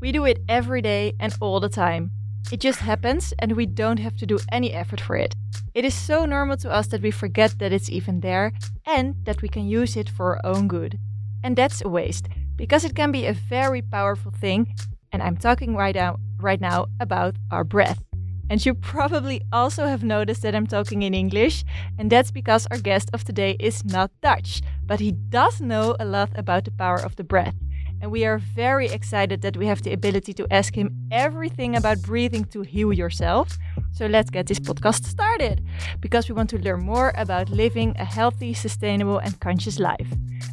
We do it every day and all the time. It just happens and we don't have to do any effort for it. It is so normal to us that we forget that it's even there and that we can use it for our own good. And that's a waste because it can be a very powerful thing. And I'm talking right now, right now about our breath. And you probably also have noticed that I'm talking in English, and that's because our guest of today is not Dutch, but he does know a lot about the power of the breath. And we are very excited that we have the ability to ask him everything about breathing to heal yourself. So let's get this podcast started because we want to learn more about living a healthy, sustainable, and conscious life.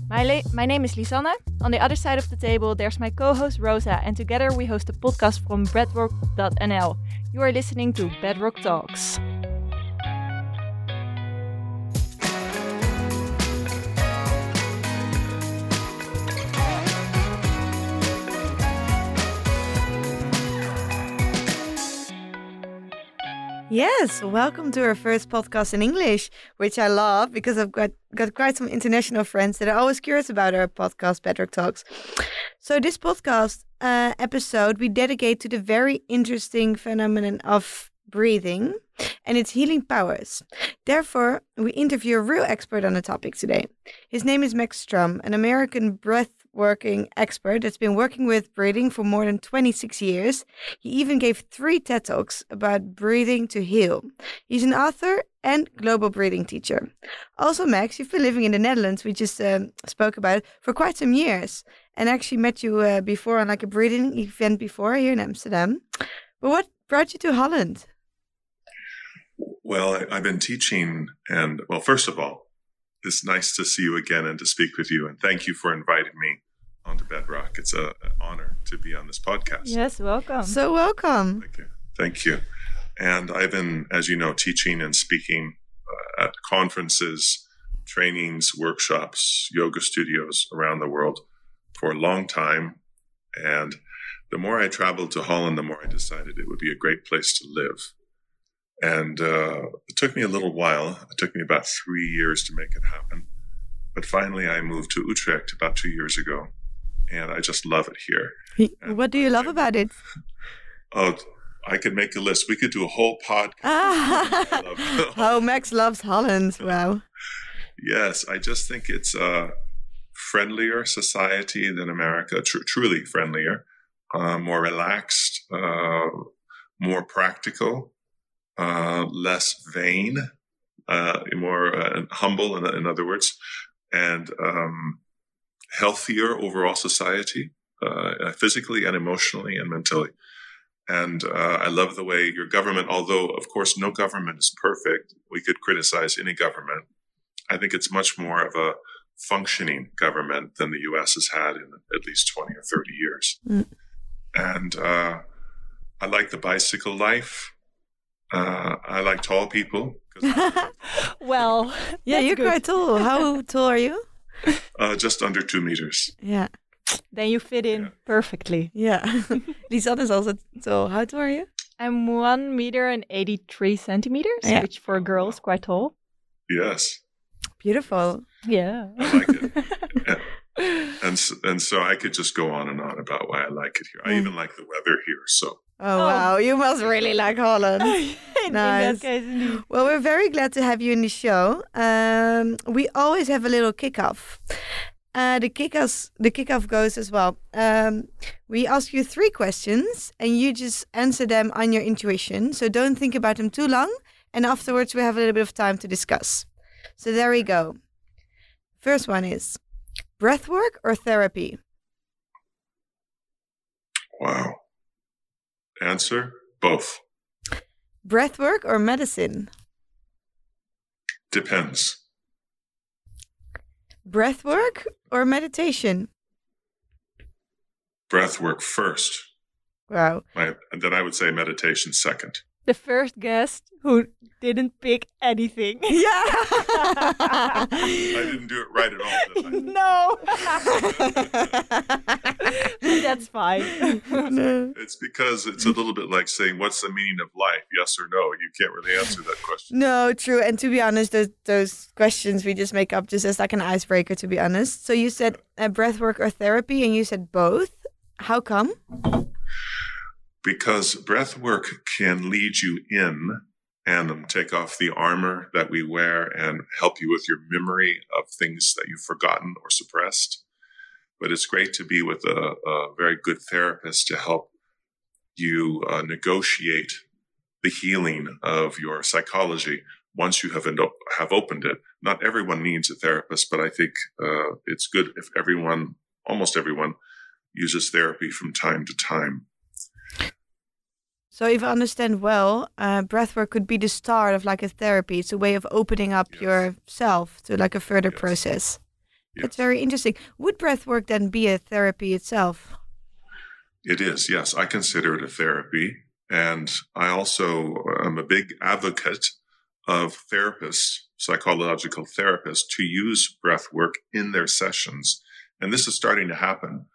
My, la- my name is Lisanne. On the other side of the table, there's my co host Rosa, and together we host a podcast from Bedrock.nl. You are listening to Bedrock Talks. Yes, welcome to our first podcast in English, which I love because I've got, got quite some international friends that are always curious about our podcast, Bedrock Talks. So, this podcast uh, episode we dedicate to the very interesting phenomenon of breathing and its healing powers. Therefore, we interview a real expert on the topic today. His name is Max Strom, an American breath working expert that's been working with breathing for more than 26 years. He even gave three TED Talks about breathing to heal. He's an author and global breathing teacher. Also, Max, you've been living in the Netherlands, we just um, spoke about, it, for quite some years, and actually met you uh, before on like a breathing event before here in Amsterdam. But what brought you to Holland? Well, I, have been teaching, and well, first of all, it's nice to see you again and to speak with you, and thank you for inviting me onto Bedrock. It's a, an honor to be on this podcast. Yes, welcome. So welcome. Thank you. Thank you. And I've been, as you know, teaching and speaking uh, at conferences, trainings, workshops, yoga studios around the world for a long time. And the more I traveled to Holland, the more I decided it would be a great place to live. And uh, it took me a little while. It took me about three years to make it happen. But finally, I moved to Utrecht about two years ago and I just love it here. What do you love about it? Oh, I could make a list. We could do a whole podcast. oh, Max loves Holland. Wow. Yes, I just think it's a friendlier society than America, tr- truly friendlier, uh, more relaxed, uh, more practical, uh, less vain, uh, more uh, humble, in, in, other words, and um, healthier overall society, uh, physically and emotionally and mentally. And uh, I love the way your government, although of course no government is perfect, we could criticize any government. I think it's much more of a functioning government than the U.S. has had in at least 20 or 30 years. Mm. And uh, I like the bicycle life. Uh, I like tall people. well, yeah, you're good. quite tall. How tall are you? uh, just under two meters. Yeah. Then you fit in yeah. perfectly. Yeah. Lisanne is also so. How tall are you? I'm one meter and 83 centimeters, yeah. which for a girl is quite tall. Yes. Beautiful. Yeah. I like it. Yeah. And so, and so I could just go on and on about why I like it here. I even like the weather here. So. Oh, oh. wow, you must really like Holland. nice. Case, well, we're very glad to have you in the show. Um, we always have a little kickoff. Uh, the kickoff the kickoff goes as well. Um, we ask you three questions, and you just answer them on your intuition. So don't think about them too long. And afterwards, we have a little bit of time to discuss. So there we go. First one is breathwork or therapy? Wow. Answer both. Breathwork or medicine? Depends. Breathwork or meditation? Breathwork first. Wow. and then I would say meditation second the first guest who didn't pick anything. Yeah. I didn't do it right at all. No. That's fine. It's because it's a little bit like saying, "What's the meaning of life?" Yes or no. You can't really answer that question. No, true. And to be honest, those those questions we just make up just as like an icebreaker. To be honest, so you said uh, breath work or therapy, and you said both. How come? Because breath work can lead you in and take off the armor that we wear and help you with your memory of things that you've forgotten or suppressed. But it's great to be with a, a very good therapist to help you uh, negotiate the healing of your psychology once you have have opened it. Not everyone needs a therapist, but I think uh, it's good if everyone, almost everyone, uses therapy from time to time. So, if I understand well, uh, breathwork could be the start of like a therapy. It's a way of opening up yes. yourself to like a further yes. process. Yes. That's very interesting. Would breathwork then be a therapy itself? It is, yes. I consider it a therapy. And I also am a big advocate of therapists, psychological therapists, to use breath work in their sessions. And this is starting to happen.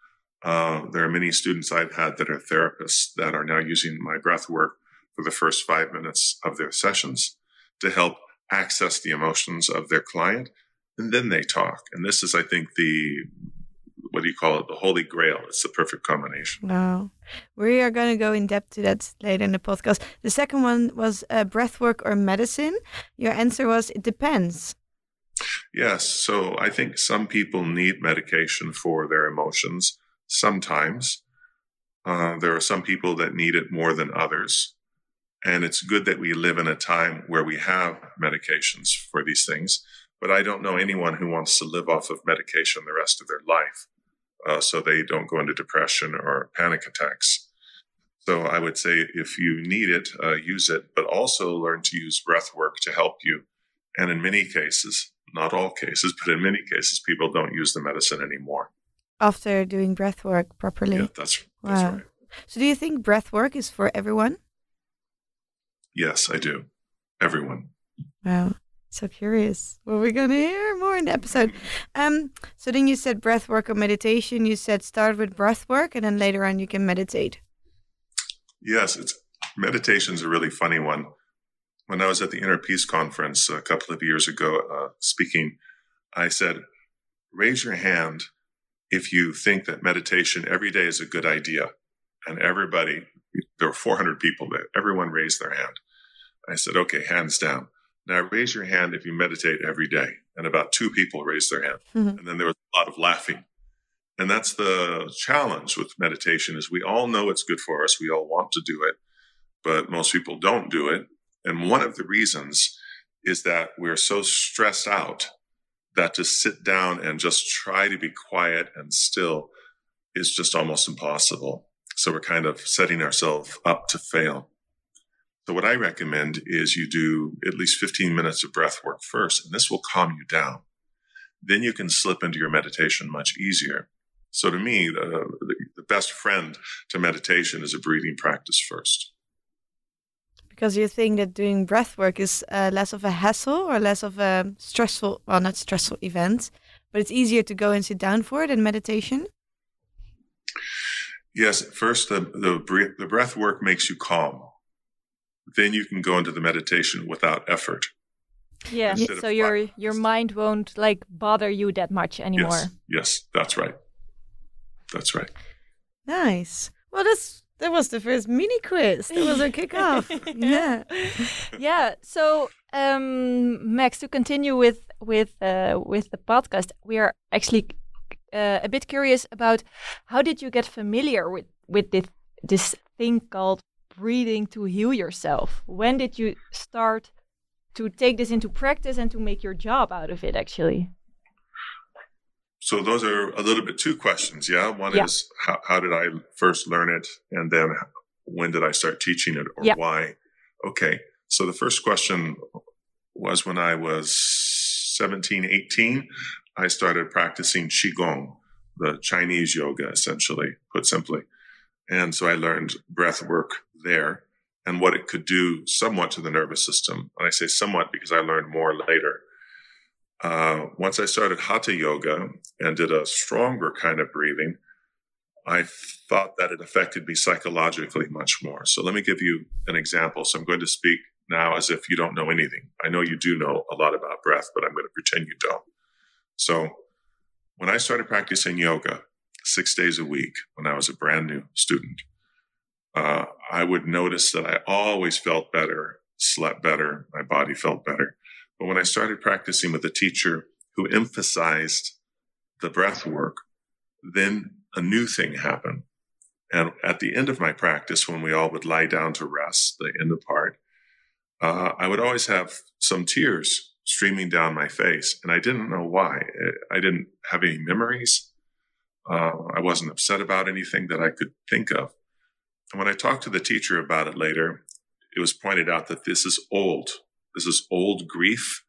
Uh, there are many students I've had that are therapists that are now using my breath work for the first five minutes of their sessions to help access the emotions of their client. And then they talk. And this is, I think, the what do you call it? The holy grail. It's the perfect combination. Wow. We are going to go in depth to that later in the podcast. The second one was uh, breathwork or medicine. Your answer was it depends. Yes. So I think some people need medication for their emotions. Sometimes uh, there are some people that need it more than others. And it's good that we live in a time where we have medications for these things. But I don't know anyone who wants to live off of medication the rest of their life uh, so they don't go into depression or panic attacks. So I would say if you need it, uh, use it, but also learn to use breath work to help you. And in many cases, not all cases, but in many cases, people don't use the medicine anymore. After doing breath work properly. Yeah, that's, that's wow. right. So do you think breath work is for everyone? Yes, I do. Everyone. Wow. So curious. What are we're gonna hear more in the episode. Um, so then you said breath work or meditation. You said start with breath work and then later on you can meditate. Yes, it's meditation's a really funny one. When I was at the Inner Peace Conference a couple of years ago uh, speaking, I said, raise your hand if you think that meditation every day is a good idea. And everybody, there were 400 people there, everyone raised their hand. I said, okay, hands down. Now raise your hand if you meditate every day. And about two people raised their hand. Mm-hmm. And then there was a lot of laughing. And that's the challenge with meditation is we all know it's good for us. We all want to do it, but most people don't do it. And one of the reasons is that we're so stressed out that to sit down and just try to be quiet and still is just almost impossible. So we're kind of setting ourselves up to fail. So what I recommend is you do at least 15 minutes of breath work first, and this will calm you down. Then you can slip into your meditation much easier. So to me, the, the best friend to meditation is a breathing practice first. Because you think that doing breath work is uh, less of a hassle or less of a stressful, well, not stressful event, but it's easier to go and sit down for it than meditation? Yes, first the, the, the breath work makes you calm then you can go into the meditation without effort. Yeah. So your your mind won't like bother you that much anymore. Yes, yes, that's right. That's right. Nice. Well, that's that was the first mini quiz. That was our kickoff. yeah. yeah. So, um, Max, to continue with with uh, with the podcast, we are actually uh, a bit curious about how did you get familiar with with this this thing called breathing to heal yourself? When did you start to take this into practice and to make your job out of it, actually? So those are a little bit two questions. Yeah. One yeah. is how, how, did I first learn it? And then when did I start teaching it or yeah. why? Okay. So the first question was when I was 17, 18, I started practicing Qigong, the Chinese yoga, essentially, put simply. And so I learned breath work there and what it could do somewhat to the nervous system. And I say somewhat because I learned more later. Uh, once I started hatha yoga and did a stronger kind of breathing, I thought that it affected me psychologically much more. So let me give you an example. So I'm going to speak now as if you don't know anything. I know you do know a lot about breath, but I'm going to pretend you don't. So when I started practicing yoga six days a week when I was a brand new student, uh, I would notice that I always felt better, slept better, my body felt better. But when I started practicing with a teacher who emphasized the breath work, then a new thing happened. And at the end of my practice, when we all would lie down to rest, the end part, uh, I would always have some tears streaming down my face. And I didn't know why. I didn't have any memories. Uh, I wasn't upset about anything that I could think of. And when I talked to the teacher about it later, it was pointed out that this is old. This is old grief,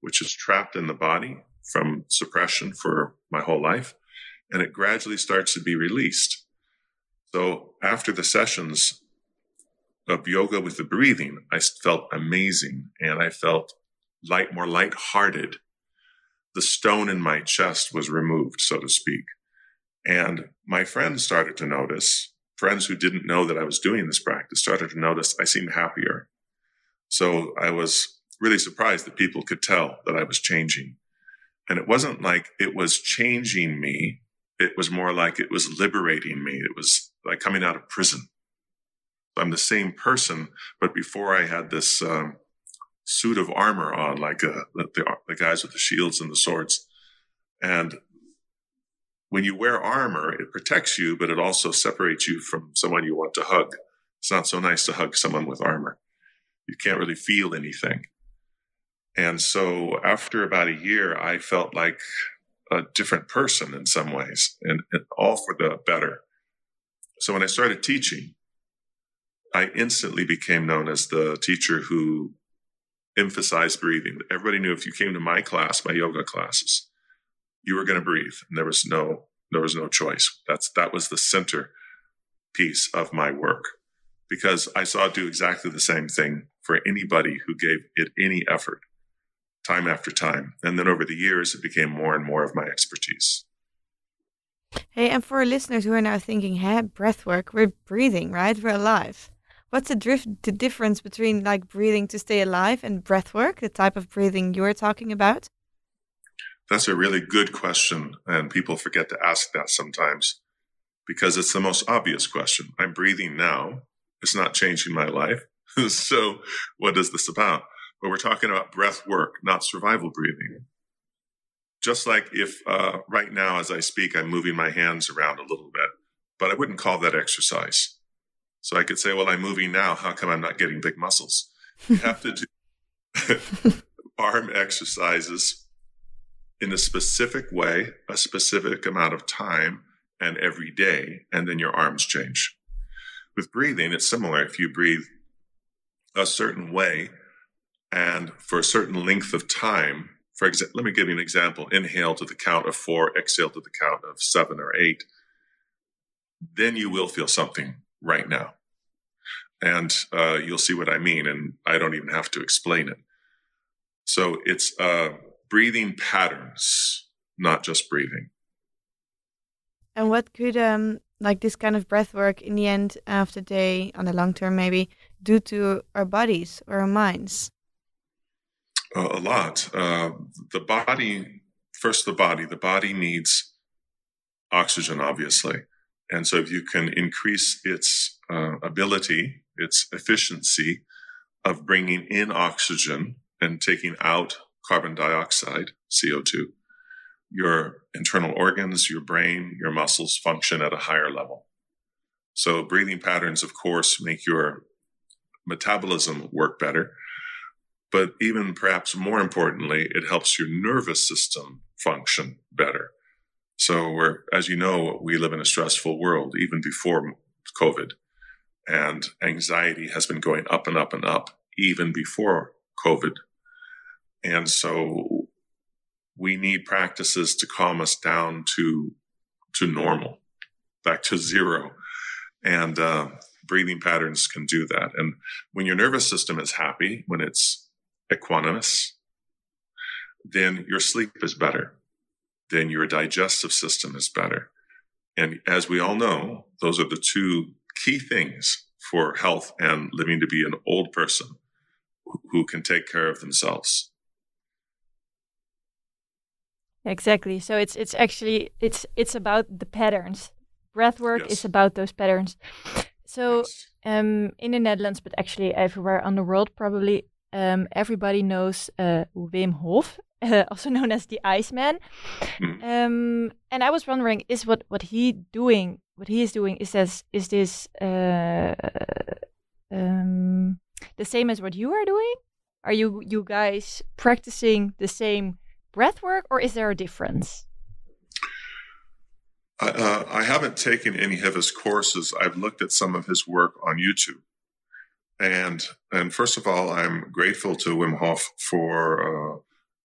which is trapped in the body from suppression for my whole life. And it gradually starts to be released. So after the sessions of yoga with the breathing, I felt amazing and I felt light, more light-hearted. The stone in my chest was removed, so to speak. And my friends started to notice friends who didn't know that I was doing this practice started to notice I seemed happier. So I was really surprised that people could tell that I was changing. And it wasn't like it was changing me. It was more like it was liberating me. It was like coming out of prison. I'm the same person, but before I had this um, suit of armor on, like uh, the, the guys with the shields and the swords. And when you wear armor, it protects you, but it also separates you from someone you want to hug. It's not so nice to hug someone with armor. You can't really feel anything. And so after about a year, I felt like a different person in some ways and, and all for the better. So when I started teaching, I instantly became known as the teacher who emphasized breathing. Everybody knew if you came to my class, my yoga classes, you were going to breathe and there was no there was no choice that's that was the center piece of my work because i saw do exactly the same thing for anybody who gave it any effort time after time and then over the years it became more and more of my expertise hey and for listeners who are now thinking hey breath work we're breathing right we're alive what's the, drift, the difference between like breathing to stay alive and breath work the type of breathing you're talking about that's a really good question. And people forget to ask that sometimes because it's the most obvious question. I'm breathing now. It's not changing my life. so what is this about? But we're talking about breath work, not survival breathing. Just like if uh, right now, as I speak, I'm moving my hands around a little bit, but I wouldn't call that exercise. So I could say, well, I'm moving now. How come I'm not getting big muscles? You have to do arm exercises in a specific way, a specific amount of time, and every day, and then your arms change. With breathing, it's similar. If you breathe a certain way and for a certain length of time, for example, let me give you an example. Inhale to the count of four, exhale to the count of seven or eight. Then you will feel something right now. And uh, you'll see what I mean. And I don't even have to explain it. So it's, uh, breathing patterns, not just breathing. And what could um like this kind of breath work in the end of the day, on the long term maybe, do to our bodies or our minds? Uh, a lot. Uh, the body, first, the body. The body needs oxygen, obviously. And so, if you can increase its uh, ability, its efficiency of bringing in oxygen and taking out carbon dioxide, CO2, your internal organs, your brain, your muscles function at a higher level. So, breathing patterns, of course, make your metabolism work better. But even perhaps more importantly, it helps your nervous system function better. So, we're, as you know, we live in a stressful world, even before COVID. And anxiety has been going up and up and up, even before COVID and so we need practices to calm us down to, to normal, back to zero. And, uh, breathing patterns can do that. And when your nervous system is happy, when it's equanimous, then your sleep is better. Then your digestive system is better. And as we all know, those are the two key things for health and living to be an old person who can take care of themselves. Exactly. So it's it's actually it's it's about the patterns. Breath work yes. is about those patterns. So, um, in the Netherlands, but actually everywhere on the world, probably um, everybody knows uh, Wim Hof, uh, also known as the Iceman. Mhm. Um, and I was wondering, is what what he doing? What he is doing is this is this uh, um, the same as what you are doing? Are you you guys practicing the same breath work, or is there a difference? I, uh, I haven't taken any of his courses. I've looked at some of his work on YouTube, and and first of all, I'm grateful to Wim Hof for uh,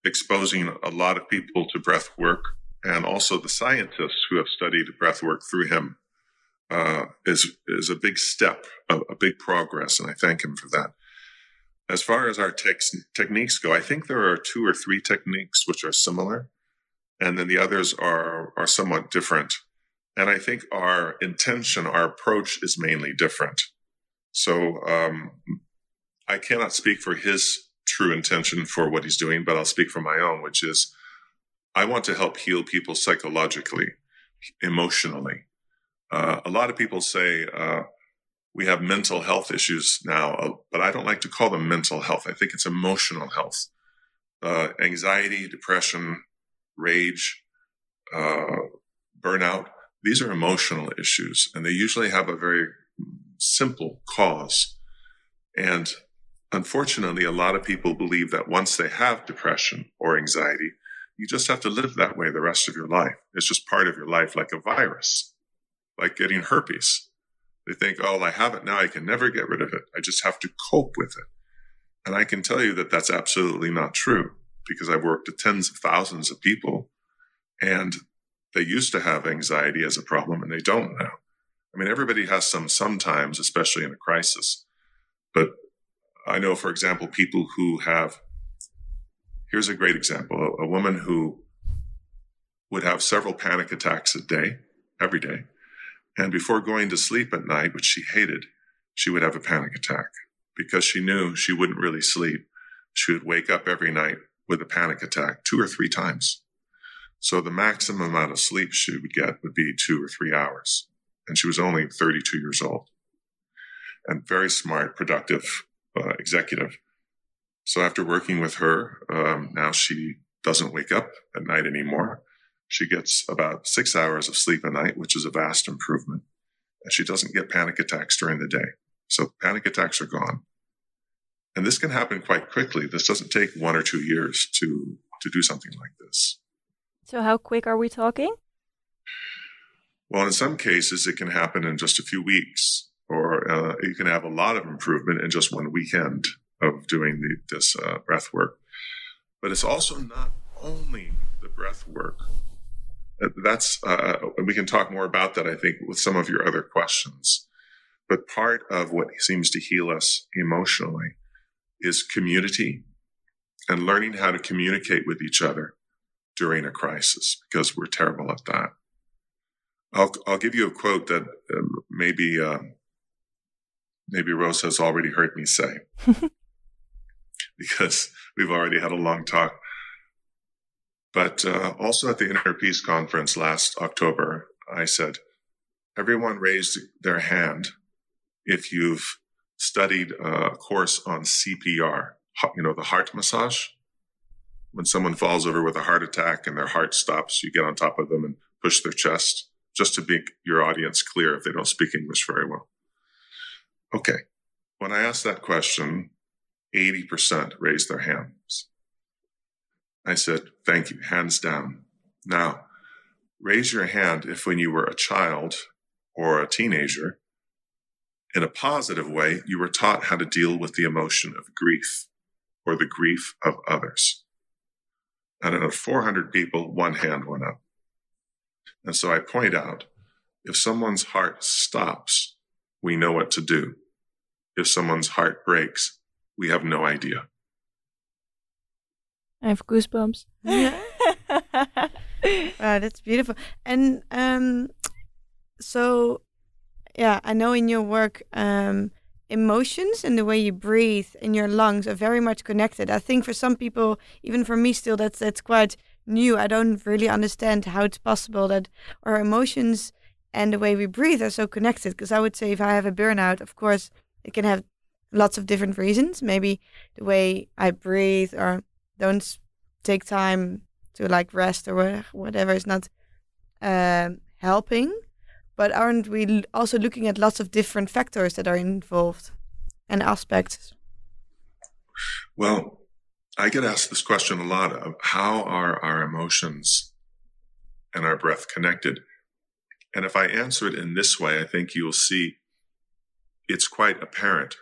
exposing a lot of people to breath work, and also the scientists who have studied breath work through him uh, is is a big step, a, a big progress, and I thank him for that. As far as our tex- techniques go, I think there are two or three techniques which are similar and then the others are are somewhat different. And I think our intention, our approach is mainly different. So um, I cannot speak for his true intention for what he's doing, but I'll speak for my own, which is I want to help heal people psychologically, emotionally. Uh, a lot of people say uh, we have mental health issues now, uh, but I don't like to call them mental health. I think it's emotional health. Uh, anxiety, depression, rage, uh, burnout. These are emotional issues, and they usually have a very simple cause. And unfortunately, a lot of people believe that once they have depression or anxiety, you just have to live that way the rest of your life. It's just part of your life, like a virus, like getting herpes. They think, oh, I have it now. I can never get rid of it. I just have to cope with it. And I can tell you that that's absolutely not true because I've worked with tens of thousands of people and they used to have anxiety as a problem and they don't now. I mean, everybody has some sometimes, especially in a crisis. But I know, for example, people who have, here's a great example a, a woman who would have several panic attacks a day, every day. And before going to sleep at night, which she hated, she would have a panic attack because she knew she wouldn't really sleep. She would wake up every night with a panic attack two or three times. So the maximum amount of sleep she would get would be two or three hours. And she was only 32 years old and very smart, productive uh, executive. So after working with her, um, now she doesn't wake up at night anymore. She gets about six hours of sleep a night, which is a vast improvement. And she doesn't get panic attacks during the day. So panic attacks are gone. And this can happen quite quickly. This doesn't take one or two years to, to do something like this. So, how quick are we talking? Well, in some cases, it can happen in just a few weeks, or uh, you can have a lot of improvement in just one weekend of doing the, this uh, breath work. But it's also not only the breath work. Uh, That's uh, we can talk more about that, I think, with some of your other questions. But part of what seems to heal us emotionally is community and learning how to communicate with each other during a crisis because we're terrible at that. I'll I'll give you a quote that um, maybe uh, maybe Rose has already heard me say because we've already had a long talk. But uh, also at the Inner Peace Conference last October, I said, everyone raised their hand if you've studied a course on CPR, you know, the heart massage. When someone falls over with a heart attack and their heart stops, you get on top of them and push their chest, just to make your audience clear if they don't speak English very well. Okay. When I asked that question, 80% raised their hands. I said, thank you, hands down. Now, raise your hand if when you were a child or a teenager, in a positive way, you were taught how to deal with the emotion of grief or the grief of others. And out of 400 people, one hand went up. And so I point out if someone's heart stops, we know what to do. If someone's heart breaks, we have no idea. I have goosebumps. Wow, that's beautiful. And um, so, yeah, I know in your work, um, emotions and the way you breathe in your lungs are very much connected. I think for some people, even for me, still that's that's quite new. I don't really understand how it's possible that our emotions and the way we breathe are so connected. Because I would say if I have a burnout, of course, it can have lots of different reasons. Maybe the way I breathe or don't take time to like rest or whatever is not um, helping. But aren't we also looking at lots of different factors that are involved and aspects? Well, I get asked this question a lot of how are our emotions and our breath connected? And if I answer it in this way, I think you'll see it's quite apparent.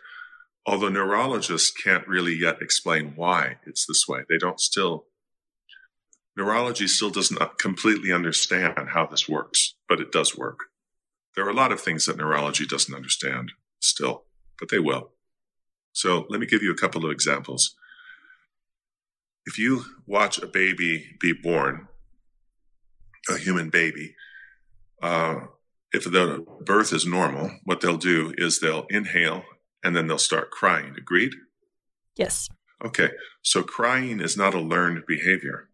Although neurologists can't really yet explain why it's this way, they don't still, neurology still doesn't uh, completely understand how this works, but it does work. There are a lot of things that neurology doesn't understand still, but they will. So let me give you a couple of examples. If you watch a baby be born, a human baby, uh, if the birth is normal, what they'll do is they'll inhale and then they'll start crying. Agreed? Yes. Okay. So crying is not a learned behavior.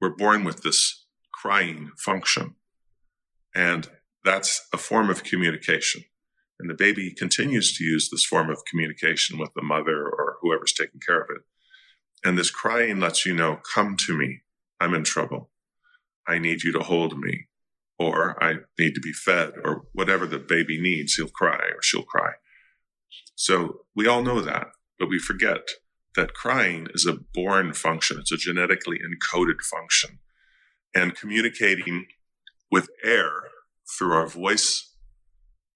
We're born with this crying function. And that's a form of communication. And the baby continues to use this form of communication with the mother or whoever's taking care of it. And this crying lets you know, come to me. I'm in trouble. I need you to hold me. Or I need to be fed or whatever the baby needs. He'll cry or she'll cry. So we all know that, but we forget that crying is a born function. It's a genetically encoded function. And communicating with air through our voice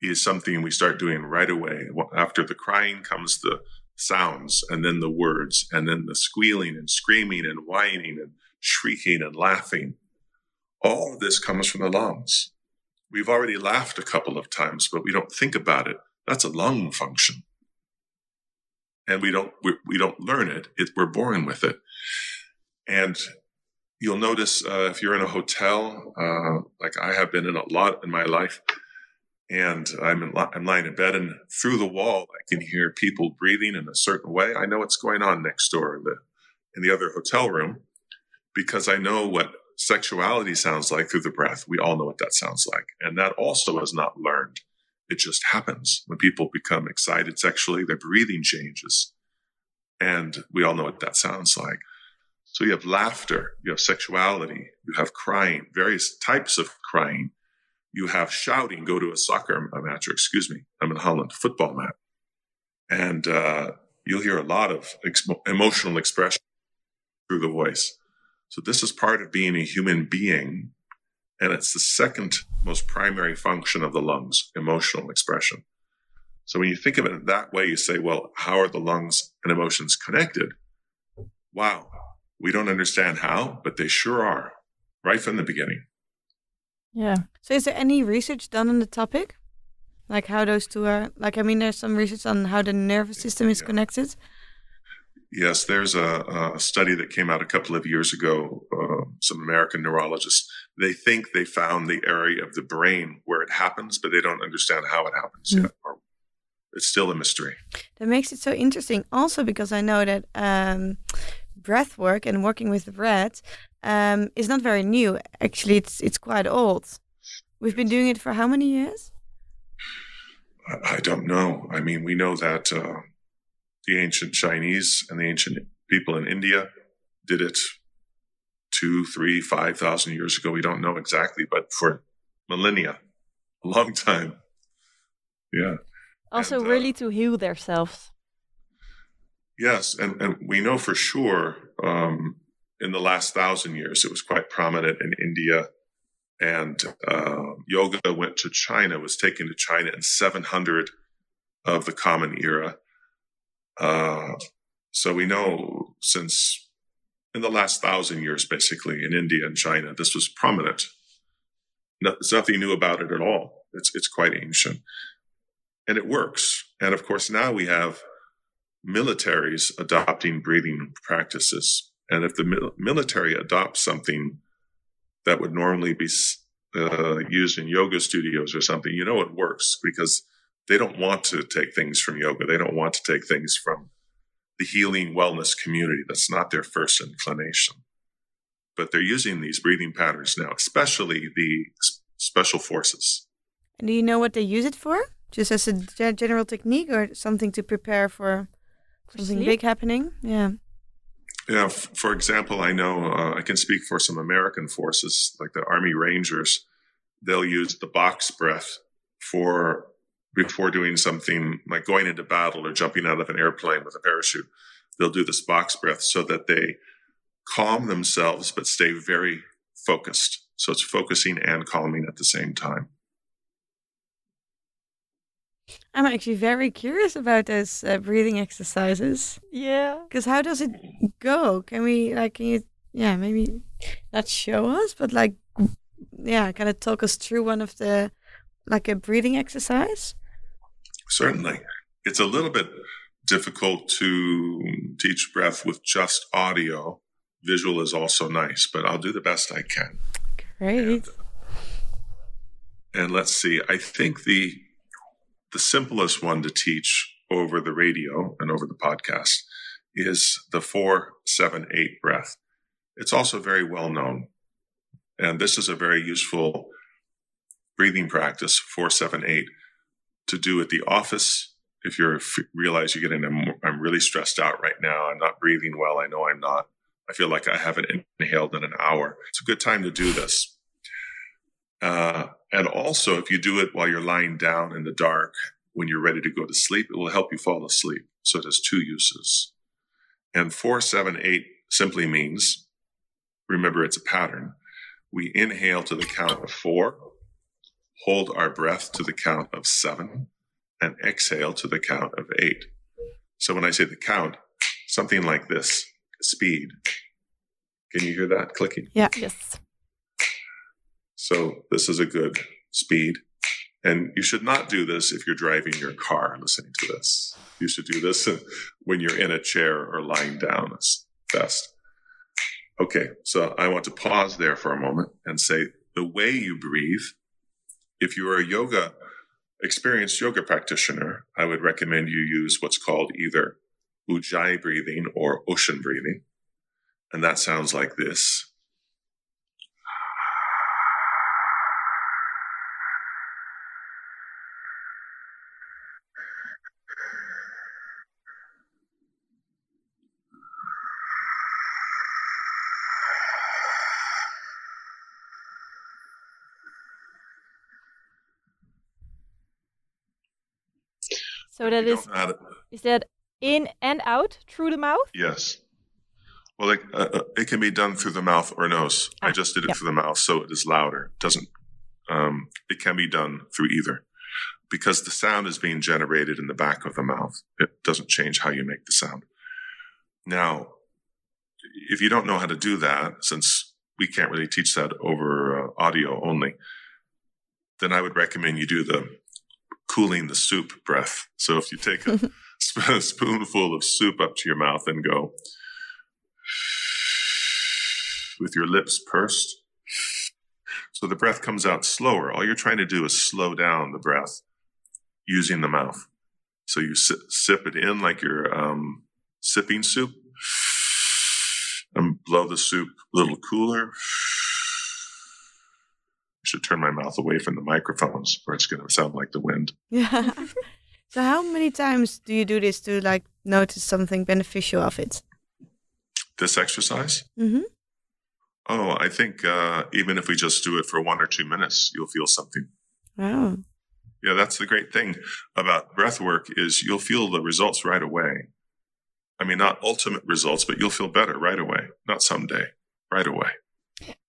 is something we start doing right away. After the crying comes the sounds and then the words and then the squealing and screaming and whining and shrieking and laughing. All of this comes from the lungs. We've already laughed a couple of times, but we don't think about it. That's a lung function. And we don't, we, we don't learn it. it. We're born with it. And you'll notice uh, if you're in a hotel, uh, like I have been in a lot in my life, and I'm in, I'm lying in bed, and through the wall I can hear people breathing in a certain way. I know what's going on next door in the in the other hotel room because I know what sexuality sounds like through the breath. We all know what that sounds like, and that also is not learned. It just happens when people become excited sexually. Their breathing changes, and we all know what that sounds like. So you have laughter, you have sexuality, you have crying, various types of crying. You have shouting, go to a soccer match, or excuse me, I'm in Holland, football match. And uh, you'll hear a lot of ex- emotional expression through the voice. So this is part of being a human being. And it's the second most primary function of the lungs, emotional expression. So when you think of it that way, you say, well, how are the lungs and emotions connected? Wow, we don't understand how, but they sure are right from the beginning. Yeah. So, is there any research done on the topic? Like how those two are, like, I mean, there's some research on how the nervous system is yeah. connected. Yes, there's a, a, study that came out a couple of years ago. Uh, some American neurologists they think they found the area of the brain where it happens, but they don't understand how it happens mm. yet. Or it's still a mystery. That makes it so interesting. Also, because I know that um, breath work and working with the breath um, is not very new. Actually, it's it's quite old. We've been doing it for how many years? I don't know. I mean, we know that uh, the ancient Chinese and the ancient people in India did it two, three, five thousand years ago. We don't know exactly, but for millennia, a long time. Yeah. Also, and, uh, really to heal themselves. Yes, and, and we know for sure um, in the last thousand years it was quite prominent in India, and uh, yoga went to China, was taken to China in 700 of the Common Era. Uh, so we know since in the last thousand years, basically in India and China, this was prominent. No, there's nothing new about it at all. It's it's quite ancient, and it works. And of course, now we have militaries adopting breathing practices. And if the military adopts something that would normally be uh, used in yoga studios or something, you know it works because they don't want to take things from yoga. They don't want to take things from the healing wellness community. That's not their first inclination. But they're using these breathing patterns now, especially the special forces. And do you know what they use it for? Just as a general technique or something to prepare for something sleep? big happening? Yeah. Yeah, f- for example, I know uh, I can speak for some American forces, like the Army Rangers. They'll use the box breath for before doing something like going into battle or jumping out of an airplane with a parachute. They'll do this box breath so that they calm themselves but stay very focused. So it's focusing and calming at the same time. I'm actually very curious about those uh, breathing exercises. Yeah. Because how does it go? Can we, like, can you, yeah, maybe not show us, but like, yeah, kind of talk us through one of the, like a breathing exercise? Certainly. It's a little bit difficult to teach breath with just audio. Visual is also nice, but I'll do the best I can. Great. And let's see, I think the the simplest one to teach over the radio and over the podcast is the 478 breath. It's also very well known. And this is a very useful breathing practice, 478, to do at the office. If you realize you're getting, I'm, I'm really stressed out right now. I'm not breathing well. I know I'm not. I feel like I haven't inhaled in an hour. It's a good time to do this. Uh, and also, if you do it while you're lying down in the dark, when you're ready to go to sleep, it will help you fall asleep. So it has two uses. And 478 simply means, remember, it's a pattern. We inhale to the count of four, hold our breath to the count of seven, and exhale to the count of eight. So when I say the count, something like this speed. Can you hear that clicking? Yeah. Yes. So this is a good speed. And you should not do this if you're driving your car listening to this. You should do this when you're in a chair or lying down. It's best. Okay, so I want to pause there for a moment and say the way you breathe, if you are a yoga, experienced yoga practitioner, I would recommend you use what's called either ujjayi breathing or ocean breathing. And that sounds like this. So that is don't know how to- is that in and out through the mouth? Yes. Well, it, uh, uh, it can be done through the mouth or nose. I Ah, just did it yeah. through the mouth, so it is louder. It doesn't. Um, it can be done through either, because the sound is being generated in the back of the mouth. It doesn't change how you make the sound. Now, if you don't know how to do that, since we can't really teach that over uh, audio only, then I would recommend you do the cooling the soup breath. So if you take a sp- spoonful of soup up to your mouth and go with your lips pursed. So the breath comes out slower. All you're trying to do is slow down the breath using the mouth. So you sip, sip it in like you're um, sipping soup and blow the soup a little cooler. Should turn my mouth away from the microphones or it's going to sound like the wind. Yeah. so how many times do you do this to like notice something beneficial of it? This exercise? Mm-hmm. Oh, I think uh, even if we just do it for one or two minutes, you'll feel something. Wow. Yeah, that's the great thing about breath work is you'll feel the results right away. I mean, not ultimate results, but you'll feel better right away. Not someday, right away.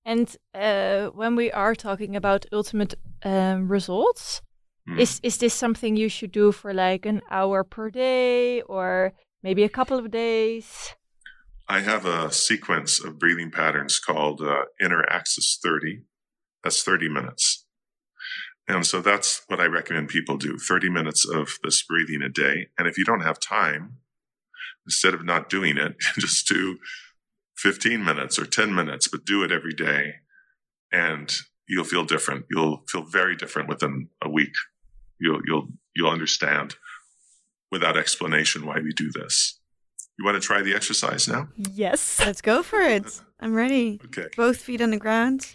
And uh, when we are talking about ultimate um, results, Hmm. is is this something you should do for like an hour per day or maybe a couple of days? I have a sequence of breathing patterns called uh, Inner Axis 30. That's 30 minutes. And so that's what I recommend people do 30 minutes of this breathing a day. And if you don't have time, instead of not doing it, just do 15 minutes or 10 minutes, but do it every day. And you'll feel different. You'll feel very different within a week. You'll, you'll, you'll understand without explanation why we do this. You want to try the exercise now? Yes. Let's go for it. I'm ready. Okay. Both feet on the ground.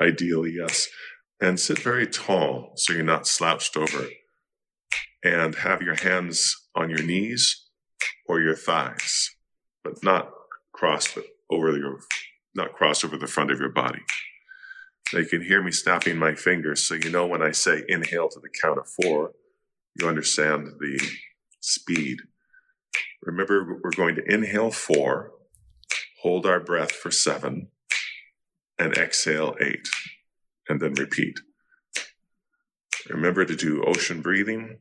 Ideally, yes. And sit very tall so you're not slouched over. And have your hands on your knees or your thighs, but not crossed over your, not cross over the front of your body. They can hear me snapping my fingers, so you know when I say inhale to the count of four, you understand the speed. Remember, we're going to inhale four, hold our breath for seven, and exhale eight, and then repeat. Remember to do ocean breathing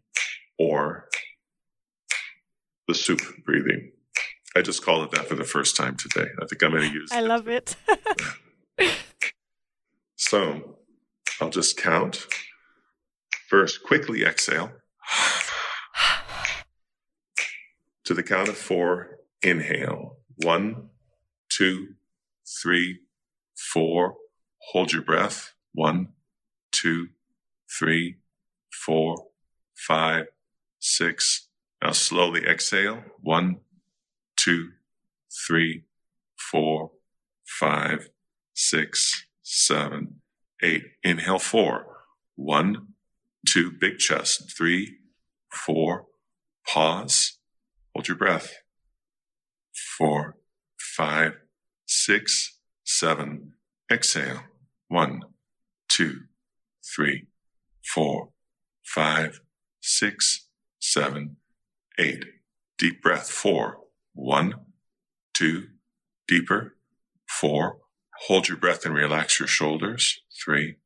or the soup breathing. I just called it that for the first time today. I think I'm going to use I love it. so I'll just count. First, quickly exhale. to the count of four, inhale. One, two, three, four. Hold your breath. One, two, three, four, five, six. Now slowly exhale. One, two, three, four, five, six, seven, eight. Inhale four. One, two, big chest. Three, four, pause. Hold your breath. Four, five, six, seven. Exhale. One, two, three, four, five, six, seven, eight. Deep breath. Four, one, two, deeper. Four. Hold your breath and relax your shoulders. Three,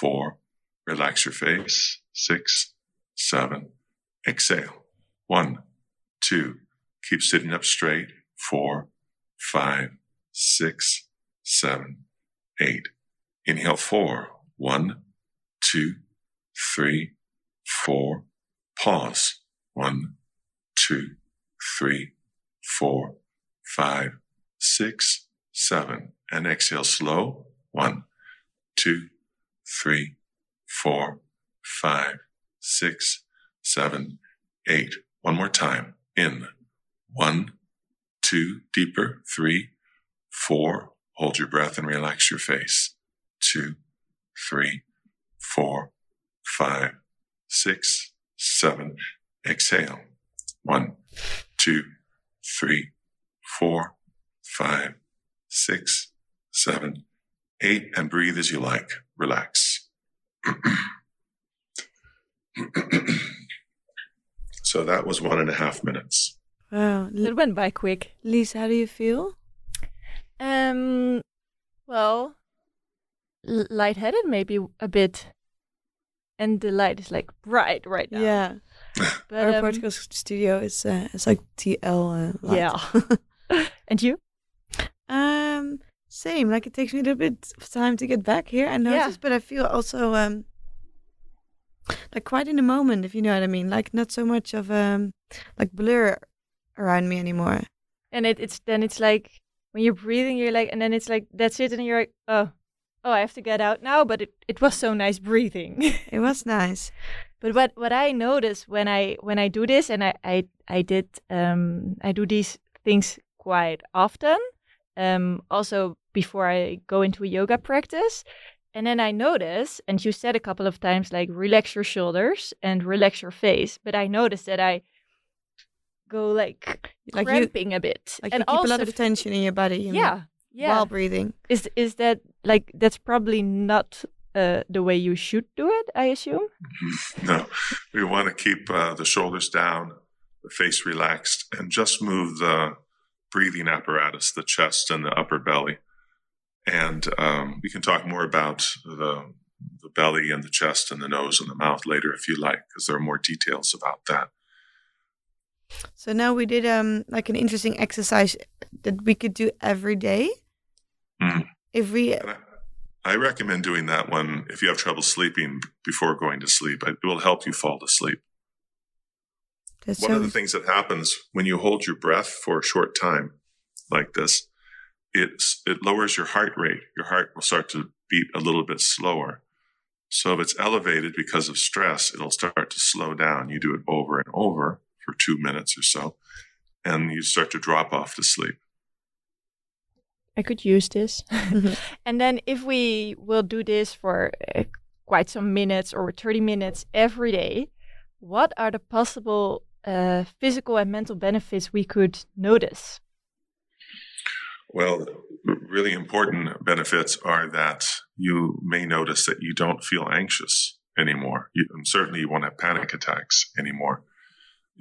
four. Relax your face. Six, seven. Exhale. One, two. Keep sitting up straight. Four, five, six, seven, eight. Inhale four. One, two, three, four. Pause. One, two, three, four, five, six, seven. And exhale slow. One, two, three, four, five, six, seven, eight. One more time. In. One, two, deeper. Three, four. Hold your breath and relax your face. Two, three, four, five, six, seven. Exhale. One, two, three, four, five, six, seven, eight, and breathe as you like. Relax. so that was one and a half minutes. Wow. L- it went by quick. Lisa, how do you feel? Um, well, l- lightheaded maybe a bit, and the light is like bright right now. Yeah. but Our um, Portugal studio is uh, it's like TL. Uh, yeah. and you? Um, same. Like it takes me a little bit of time to get back here. I notice, but I feel also um, like quite in the moment, if you know what I mean. Like not so much of um, like blur around me anymore. And it, it's then it's like when you're breathing, you're like, and then it's like that's it, and you're like, oh, oh, I have to get out now. But it, it was so nice breathing. It was nice. But what what I notice when I when I do this, and I I I did um I do these things quite often. Um, also before I go into a yoga practice, and then I notice, and you said a couple of times like relax your shoulders and relax your face, but I notice that I go like Like you, cramping a bit, like and you keep also a lot of tension in your body. you yeah yeah While breathing. is is that like that's probably not uh, the way you should do it? I assume. No, we want to keep uh, the shoulders down, the face relaxed, and just move the breathing apparatus, the chest and the upper belly. And um, we can talk more about the the belly and the chest and the nose and the mouth later if you like, because there are more details about that. So now we did um like an interesting exercise that we could do every day. Mm. If we I, I recommend doing that one if you have trouble sleeping before going to sleep. It will help you fall to sleep. that's One so of the things that happens when you hold your breath for a short time like this, it's, it lowers your heart rate. Your heart will start to beat a little bit slower. So if it's elevated because of stress, it'll start to slow down. You do it over and over for two minutes or so, and you start to drop off to sleep. I could use this. and then if we will do this for uh, quite some minutes or 30 minutes every day, what are the possible uh, physical and mental benefits we could notice? Well, really important benefits are that you may notice that you don't feel anxious anymore. You, and certainly you won't have panic attacks anymore.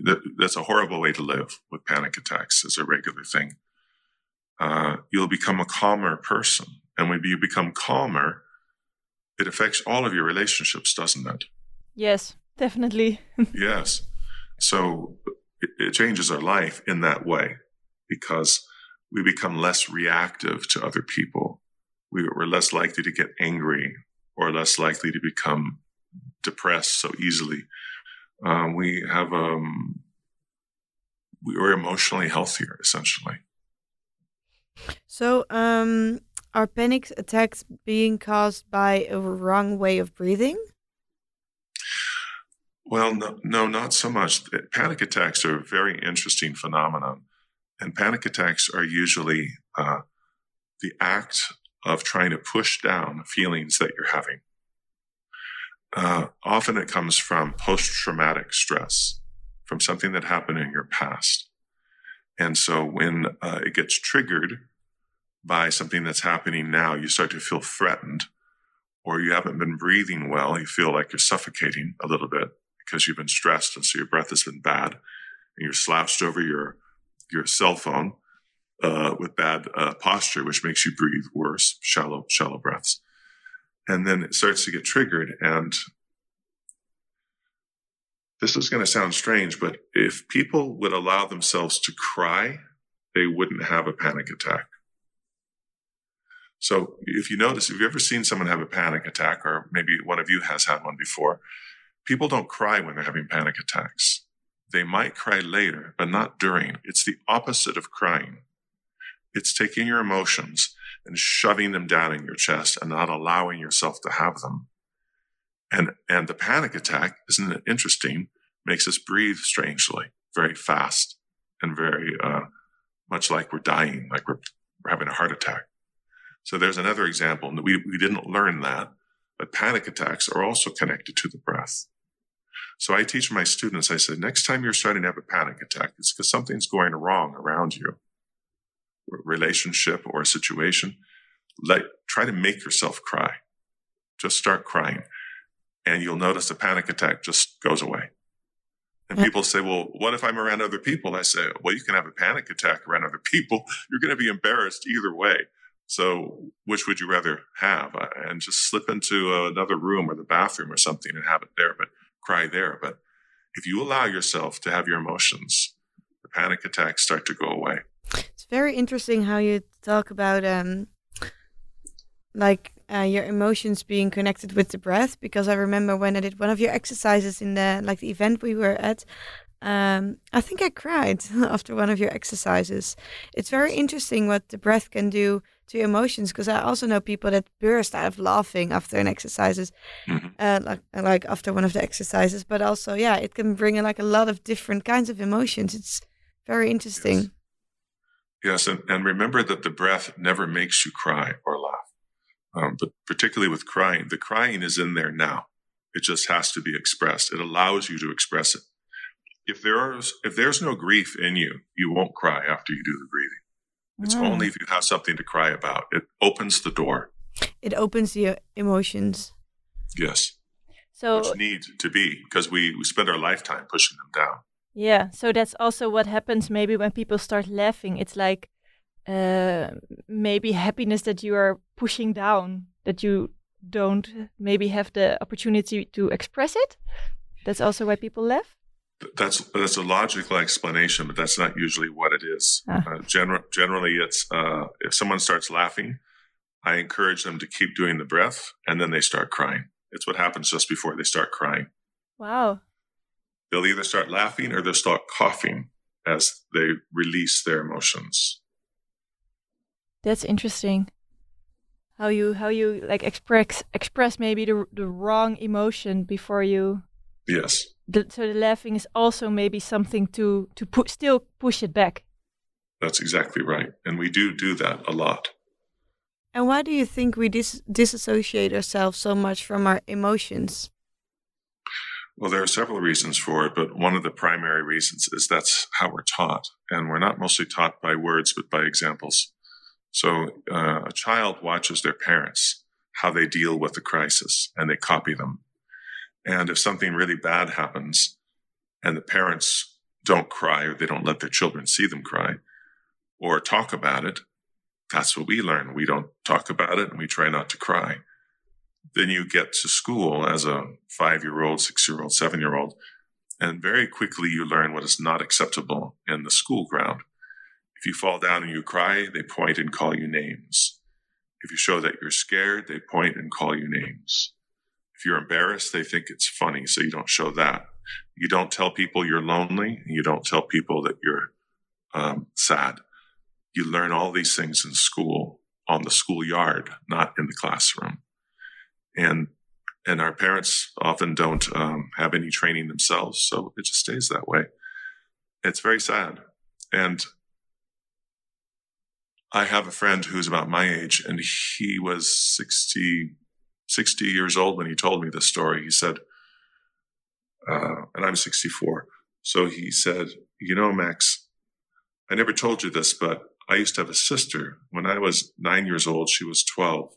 That, that's a horrible way to live with panic attacks as a regular thing. Uh, you'll become a calmer person. And when you become calmer, it affects all of your relationships, doesn't it? Yes, definitely. yes. So it, it changes our life in that way because we become less reactive to other people. We, we're less likely to get angry or less likely to become depressed so easily. Um, we have um, we are emotionally healthier, essentially. So, um, are panic attacks being caused by a wrong way of breathing? Well, no, no, not so much. Panic attacks are a very interesting phenomenon, and panic attacks are usually uh, the act of trying to push down feelings that you're having. Uh, often it comes from post traumatic stress, from something that happened in your past. And so when uh, it gets triggered by something that's happening now, you start to feel threatened, or you haven't been breathing well. You feel like you're suffocating a little bit because you've been stressed. And so your breath has been bad and you're slouched over your, your cell phone uh, with bad uh, posture, which makes you breathe worse, shallow, shallow breaths and then it starts to get triggered. And this is going to sound strange, but if people would allow themselves to cry, they wouldn't have a panic attack. So if you notice, if you've ever seen someone have a panic attack, or maybe one of you has had one before, people don't cry when they're having panic attacks. They might cry later, but not during. It's the opposite of crying. It's taking your emotions and shoving them down in your chest and not allowing yourself to have them. And, and the panic attack, isn't it interesting? Makes us breathe strangely, very fast and very, uh, much like we're dying, like we're, we're having a heart attack. So there's another example. We, we didn't learn that, but panic attacks are also connected to the breath. So I teach my students, I said, next time you're starting to have a panic attack, it's because something's going wrong around you relationship or a situation, let try to make yourself cry. Just start crying, and you'll notice the panic attack just goes away. And people say, "Well, what if I'm around other people?" I say, "Well, you can have a panic attack around other people. You're going to be embarrassed either way. So, which would you rather have? Uh, and just slip into another room or the bathroom or something and have it there, but cry there. But if you allow yourself to have your emotions, the panic attacks start to go away It's very interesting how you talk about um like uh, your emotions being connected with the breath because I remember when I did one of your exercises in the like the event we were at um, I think I cried after one of your exercises. It's very interesting what the breath can do to your emotions because I also know people that burst out of laughing after an exercises, mm-hmm. uh, like like after one of the exercises. But also, yeah, it can bring in like a lot of different kinds of emotions. It's very interesting. Yes. Yes, and, and remember that the breath never makes you cry or laugh. Um, but particularly with crying, the crying is in there now. It just has to be expressed. It allows you to express it. If there's if there's no grief in you, you won't cry after you do the breathing. It's mm. only if you have something to cry about. It opens the door. It opens the emotions. Yes. So which need to be because we, we spend our lifetime pushing them down. Yeah, so that's also what happens maybe when people start laughing. It's like uh, maybe happiness that you are pushing down, that you don't maybe have the opportunity to express it. That's also why people laugh. That's that's a logical explanation, but that's not usually what it is. Ah. Uh, gener- generally, it's uh, if someone starts laughing, I encourage them to keep doing the breath, and then they start crying. It's what happens just before they start crying. Wow. They'll either start laughing or they'll start coughing as they release their emotions. That's interesting. How you how you like express express maybe the the wrong emotion before you. Yes. The, so the laughing is also maybe something to to put still push it back. That's exactly right, and we do do that a lot. And why do you think we dis- disassociate ourselves so much from our emotions? Well, there are several reasons for it, but one of the primary reasons is that's how we're taught. And we're not mostly taught by words, but by examples. So uh, a child watches their parents, how they deal with the crisis, and they copy them. And if something really bad happens and the parents don't cry or they don't let their children see them cry or talk about it, that's what we learn. We don't talk about it and we try not to cry. Then you get to school as a five year old, six year old, seven year old, and very quickly you learn what is not acceptable in the school ground. If you fall down and you cry, they point and call you names. If you show that you're scared, they point and call you names. If you're embarrassed, they think it's funny, so you don't show that. You don't tell people you're lonely. You don't tell people that you're um, sad. You learn all these things in school, on the schoolyard, not in the classroom. And and our parents often don't um, have any training themselves, so it just stays that way. It's very sad. And I have a friend who's about my age, and he was 60, 60 years old when he told me this story. He said, uh, and I'm 64. So he said, You know, Max, I never told you this, but I used to have a sister. When I was nine years old, she was 12,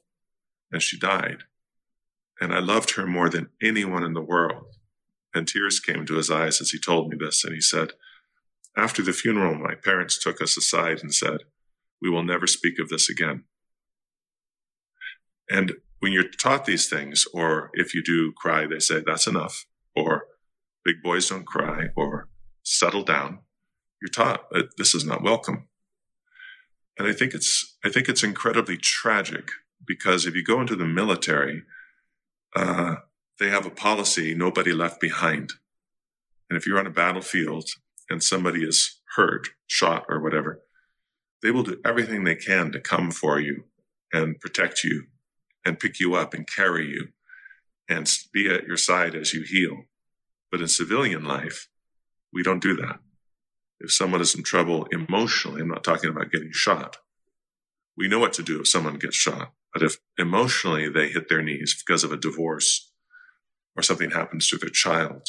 and she died. And I loved her more than anyone in the world. And tears came to his eyes as he told me this. And he said, After the funeral, my parents took us aside and said, We will never speak of this again. And when you're taught these things, or if you do cry, they say, That's enough, or big boys don't cry, or settle down, you're taught that this is not welcome. And I think it's I think it's incredibly tragic because if you go into the military, uh, they have a policy nobody left behind. And if you're on a battlefield and somebody is hurt, shot, or whatever, they will do everything they can to come for you and protect you and pick you up and carry you and be at your side as you heal. But in civilian life, we don't do that. If someone is in trouble emotionally, I'm not talking about getting shot. We know what to do if someone gets shot. But if emotionally they hit their knees because of a divorce or something happens to their child,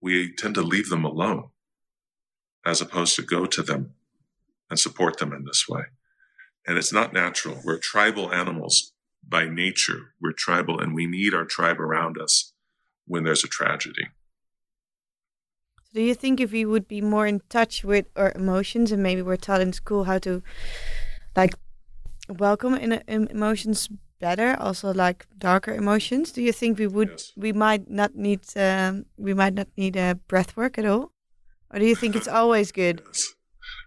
we tend to leave them alone as opposed to go to them and support them in this way. And it's not natural. We're tribal animals by nature. We're tribal and we need our tribe around us when there's a tragedy. Do you think if we would be more in touch with our emotions and maybe we're taught in school how to like welcome in, in emotions better, also like darker emotions, do you think we would yes. we might not need um, we might not need a uh, breath work at all? Or do you think it's always good? Yes.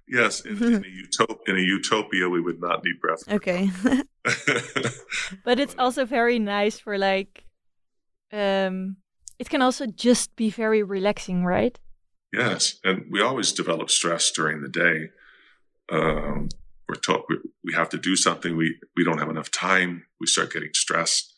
Yes, in, in, a utop- in, a utopia, we would not need breath. Okay. but it's also very nice for like, um, it can also just be very relaxing, right? Yes, and we always develop stress during the day. Um, we're taught we, we have to do something. We we don't have enough time. We start getting stressed,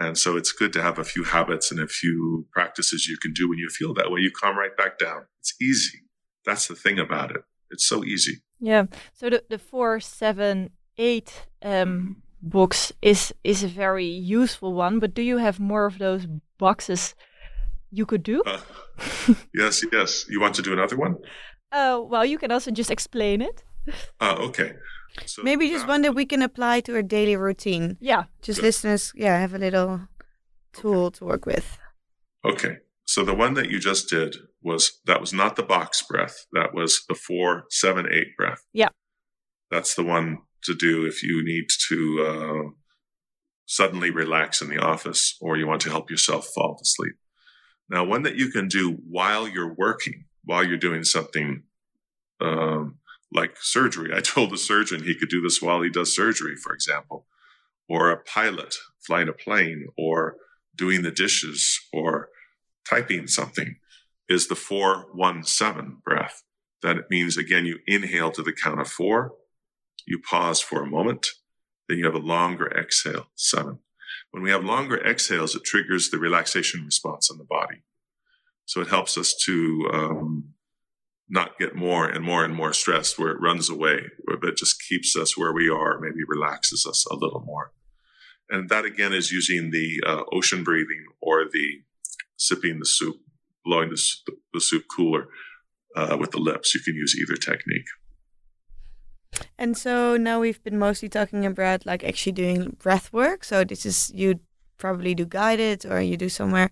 and so it's good to have a few habits and a few practices you can do when you feel that way. You calm right back down. It's easy. That's the thing about it. It's so easy. Yeah. So the the four seven eight um, box is is a very useful one. But do you have more of those boxes you could do? Uh, yes, yes. You want to do another one? Oh, well, you can also just explain it. Oh, okay. So Maybe just one that we can apply to our daily routine. Yeah. Just Good. listeners, yeah, have a little tool okay. to work with. Okay. So the one that you just did was that was not the box breath. That was the four, seven, eight breath. Yeah. That's the one to do if you need to uh, suddenly relax in the office or you want to help yourself fall to sleep. Now, one that you can do while you're working, while you're doing something um, like surgery. I told the surgeon he could do this while he does surgery, for example, or a pilot flying a plane, or doing the dishes, or typing something, is the 417 breath. That means, again, you inhale to the count of four, you pause for a moment, then you have a longer exhale, seven. When we have longer exhales, it triggers the relaxation response in the body. So it helps us to um, not get more and more and more stressed where it runs away, but just keeps us where we are, maybe relaxes us a little more. And that again is using the uh, ocean breathing or the sipping the soup, blowing the, the soup cooler uh, with the lips. You can use either technique. And so now we've been mostly talking about like actually doing breath work. So this is you probably do guided or you do somewhere.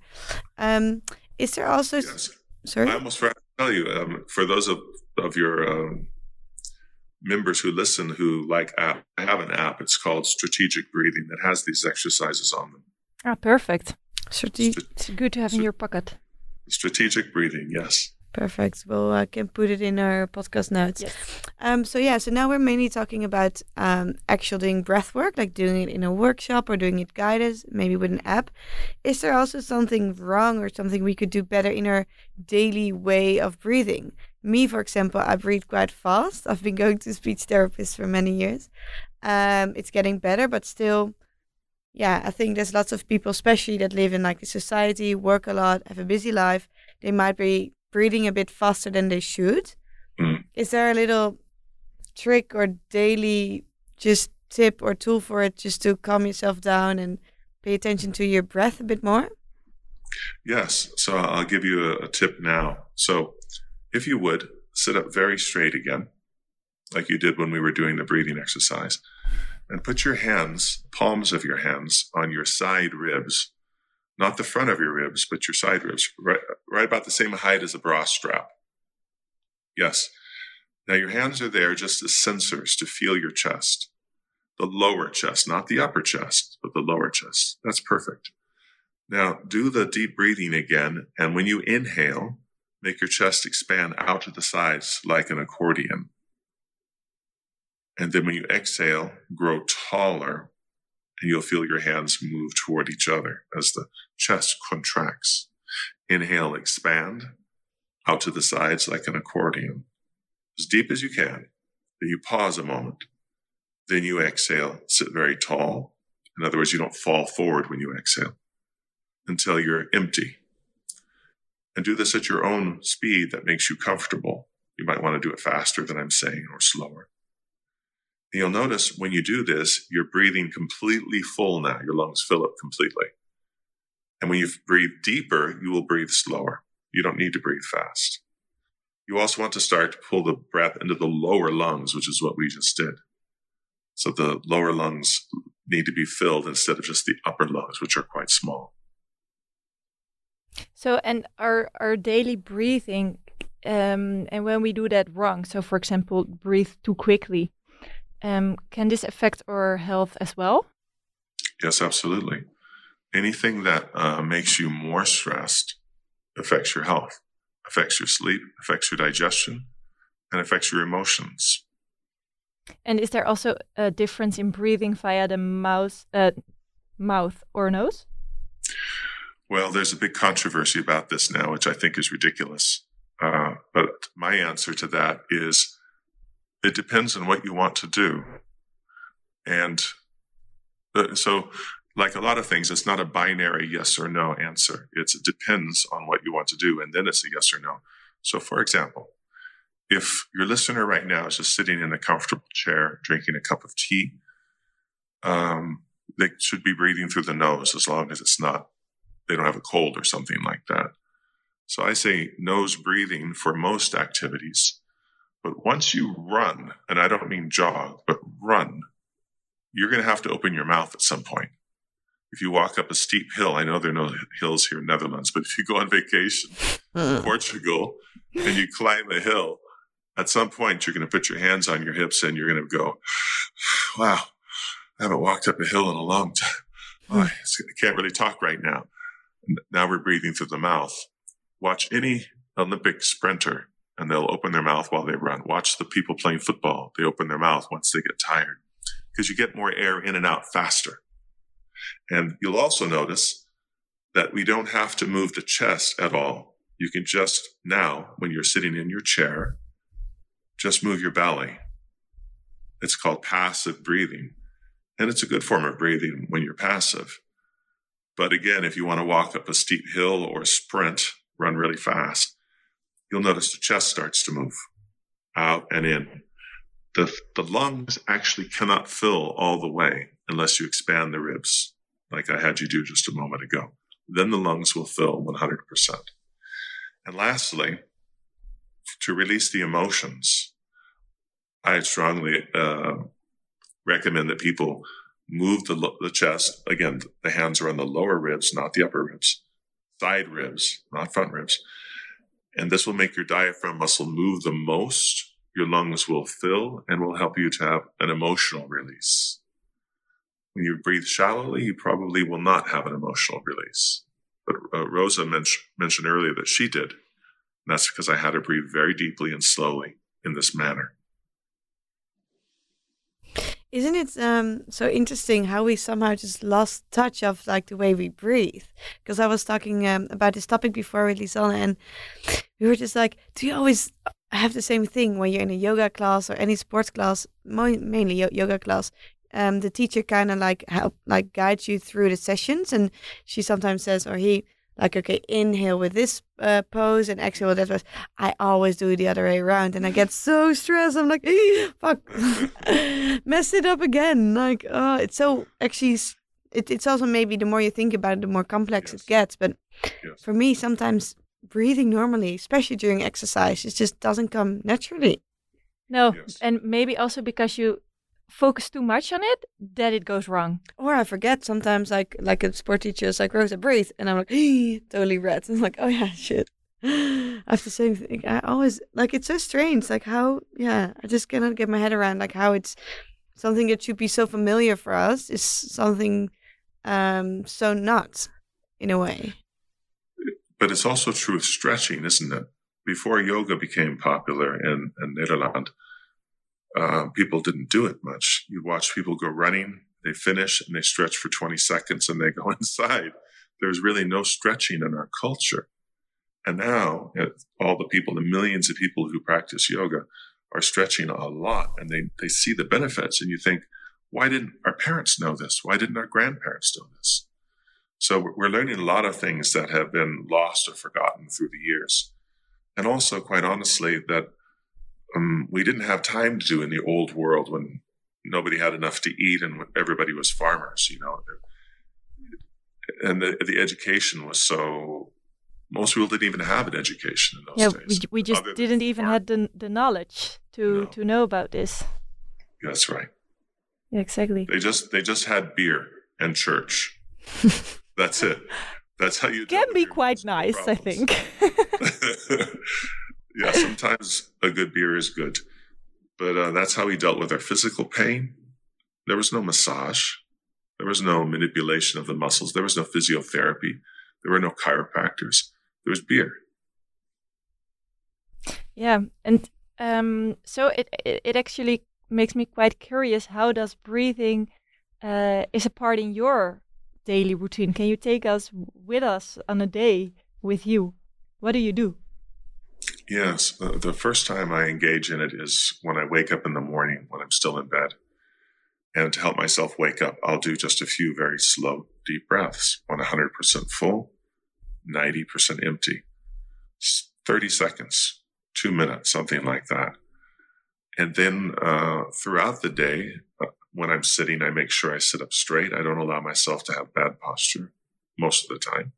Um, is there also? Yes. Sorry, I almost forgot tell you. Um, for those of of your um, members who listen who like app, I have an app. It's called Strategic Breathing that has these exercises on them. Ah, perfect. Strate- It's good to have in your pocket. Strategic breathing, yes. Perfect. We'll uh, can put it in our podcast notes. Yes. Um, so yeah, so now we're mainly talking about um, actual doing breath work, like doing it in a workshop or doing it guided, maybe with an app. Is there also something wrong or something we could do better in our daily way of breathing? Me, for example, I breathe quite fast. I've been going to speech therapists for many years. Um, it's getting better, but still, yeah, I think there's lots of people, especially that live in like the society, work a lot, have a busy life. They might be breathing a bit faster than they should. Mm. Is there a little trick or daily just tip or tool for it just to calm yourself down and pay attention to your breath a bit more? Yes. So I'll give you a, a tip now. So if you would sit up very straight again, like you did when we were doing the breathing exercise, and put your hands, palms of your hands, on your side ribs, not the front of your ribs, but your side ribs, right, right about the same height as a bra strap. Yes. Now your hands are there just as sensors to feel your chest, the lower chest, not the upper chest, but the lower chest. That's perfect. Now do the deep breathing again. And when you inhale, make your chest expand out to the sides like an accordion. And then when you exhale, grow taller and you'll feel your hands move toward each other as the chest contracts. Inhale, expand out to the sides like an accordion, as deep as you can. Then you pause a moment. Then you exhale, sit very tall. In other words, you don't fall forward when you exhale until you're empty. And do this at your own speed that makes you comfortable. You might want to do it faster than I'm saying or slower. You'll notice when you do this, you're breathing completely full now. Your lungs fill up completely. And when you breathe deeper, you will breathe slower. You don't need to breathe fast. You also want to start to pull the breath into the lower lungs, which is what we just did. So the lower lungs need to be filled instead of just the upper lungs, which are quite small. So, and our our daily breathing, um, and when we do that wrong, so for example, breathe too quickly, um, can this affect our health as well? Yes, absolutely. Anything that uh, makes you more stressed affects your health, affects your sleep, affects your digestion, and affects your emotions. And is there also a difference in breathing via the mouth, uh, mouth or nose? Well, there's a big controversy about this now, which I think is ridiculous. Uh, but my answer to that is it depends on what you want to do. And uh, so, like a lot of things, it's not a binary yes or no answer. It's, it depends on what you want to do, and then it's a yes or no. So, for example, if your listener right now is just sitting in a comfortable chair drinking a cup of tea, um, they should be breathing through the nose as long as it's not, they don't have a cold or something like that. So I say nose breathing for most activities. But once you run, and I don't mean jog, but run, you're going to have to open your mouth at some point. If you walk up a steep hill, I know there are no hills here in Netherlands, but if you go on vacation in uh-uh. Portugal and you climb a hill, at some point you're going to put your hands on your hips and you're going to go, wow, I haven't walked up a hill in a long time. Hmm. Oh, I can't really talk right now. Now we're breathing through the mouth. Watch any Olympic sprinter and they'll open their mouth while they run. Watch the people playing football. They open their mouth once they get tired because you get more air in and out faster. And you'll also notice that we don't have to move the chest at all. You can just now, when you're sitting in your chair, just move your belly. It's called passive breathing. And it's a good form of breathing when you're passive. But again, if you want to walk up a steep hill or sprint, run really fast, you'll notice the chest starts to move out and in. The, the lungs actually cannot fill all the way unless you expand the ribs, like I had you do just a moment ago. Then the lungs will fill 100%. And lastly, to release the emotions, I strongly uh, recommend that people move the, the chest. Again, the hands are on the lower ribs, not the upper ribs, side ribs, not front ribs. And this will make your diaphragm muscle move the most. Your lungs will fill and will help you to have an emotional release. When you breathe shallowly, you probably will not have an emotional release. But uh, Rosa men- mentioned earlier that she did. And that's because I had her breathe very deeply and slowly in this manner. Isn't it um, so interesting how we somehow just lost touch of like the way we breathe? Because I was talking um, about this topic before with Lisanne, and we were just like, do you always have the same thing when you're in a yoga class or any sports class, mainly yoga class? Um, the teacher kind of like help like guides you through the sessions, and she sometimes says, or he like okay inhale with this uh, pose and exhale with that pose i always do it the other way around and i get so stressed i'm like fuck mess it up again like oh it's so actually it, it's also maybe the more you think about it the more complex yes. it gets but yes. for me sometimes breathing normally especially during exercise it just doesn't come naturally no yes. and maybe also because you focus too much on it that it goes wrong. Or I forget sometimes, like like a sport teacher is like, Rosa, breathe. And I'm like, totally red. And I'm like, oh yeah, shit. I have the same thing. I always, like, it's so strange. Like, how, yeah, I just cannot get my head around, like, how it's something that should be so familiar for us is something um so not in a way. But it's also true of stretching, isn't it? Before yoga became popular in, in Netherlands, uh, people didn't do it much. You watch people go running, they finish and they stretch for 20 seconds and they go inside. There's really no stretching in our culture. And now all the people, the millions of people who practice yoga are stretching a lot and they, they see the benefits. And you think, why didn't our parents know this? Why didn't our grandparents know this? So we're learning a lot of things that have been lost or forgotten through the years. And also, quite honestly, that um, we didn't have time to do in the old world when nobody had enough to eat and everybody was farmers, you know. And the, the education was so, most people didn't even have an education in those yeah, days. We, we just didn't even farm. have the, the knowledge to, no. to know about this. That's right. Yeah, exactly. They just they just had beer and church. That's it. That's how you can be quite nice, problems. I think. yeah, sometimes a good beer is good. But uh, that's how he dealt with our physical pain. There was no massage. There was no manipulation of the muscles. There was no physiotherapy. There were no chiropractors. There was beer. Yeah, and um, so it, it, it actually makes me quite curious. How does breathing uh, is a part in your daily routine? Can you take us with us on a day with you? What do you do? Yes. The, first time I engage in it is when I wake up in the morning when I'm still in bed. And to help myself wake up, I'll do just a few very slow, deep breaths 100% full, 90% empty. 30 seconds, two minutes, something like that. And then uh, throughout the day, uh, when I'm sitting, I make sure I sit up straight. I don't allow myself to have bad posture most of the time.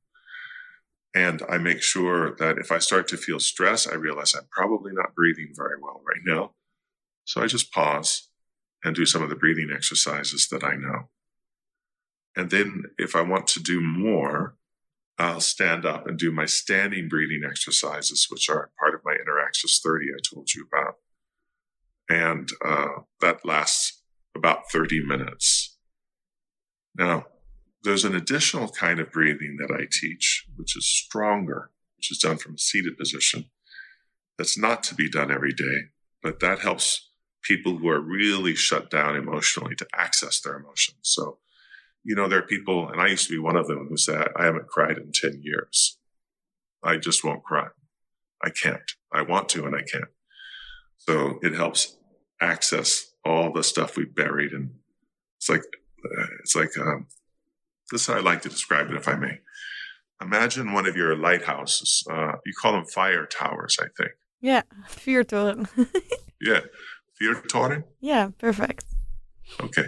And I make sure that if I start to feel stress, I realize I'm probably not breathing very well right now. So I just pause and do some of the breathing exercises that I know. And then if I want to do more, I'll stand up and do my standing breathing exercises, which are part of my InnerAccess 30 I told you about. And uh, that lasts about 30 minutes. Now, there's an additional kind of breathing that I teach, which is stronger, which is done from a seated position. That's not to be done every day, but that helps people who are really shut down emotionally to access their emotions. So, you know, there are people, and I used to be one of them who said, I haven't cried in 10 years. I just won't cry. I can't. I want to, and I can't. So it helps access all the stuff we buried. And it's like, uh, it's like, um, this is how I like to describe it, if I may. imagine one of your lighthouses. Uh, you call them fire towers, I think. Yeah, vuurtoren. Yeah, Fyrtårn. yeah, perfect. Okay,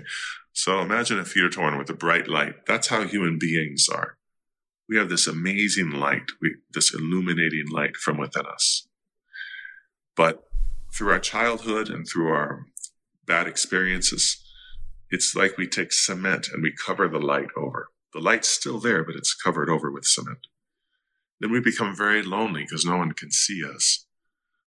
so imagine a Fyrtårn with a bright light. That's how human beings are. We have this amazing light, we, this illuminating light from within us. But through our childhood and through our bad experiences, it's like we take cement and we cover the light over. The light's still there, but it's covered over with cement. Then we become very lonely because no one can see us.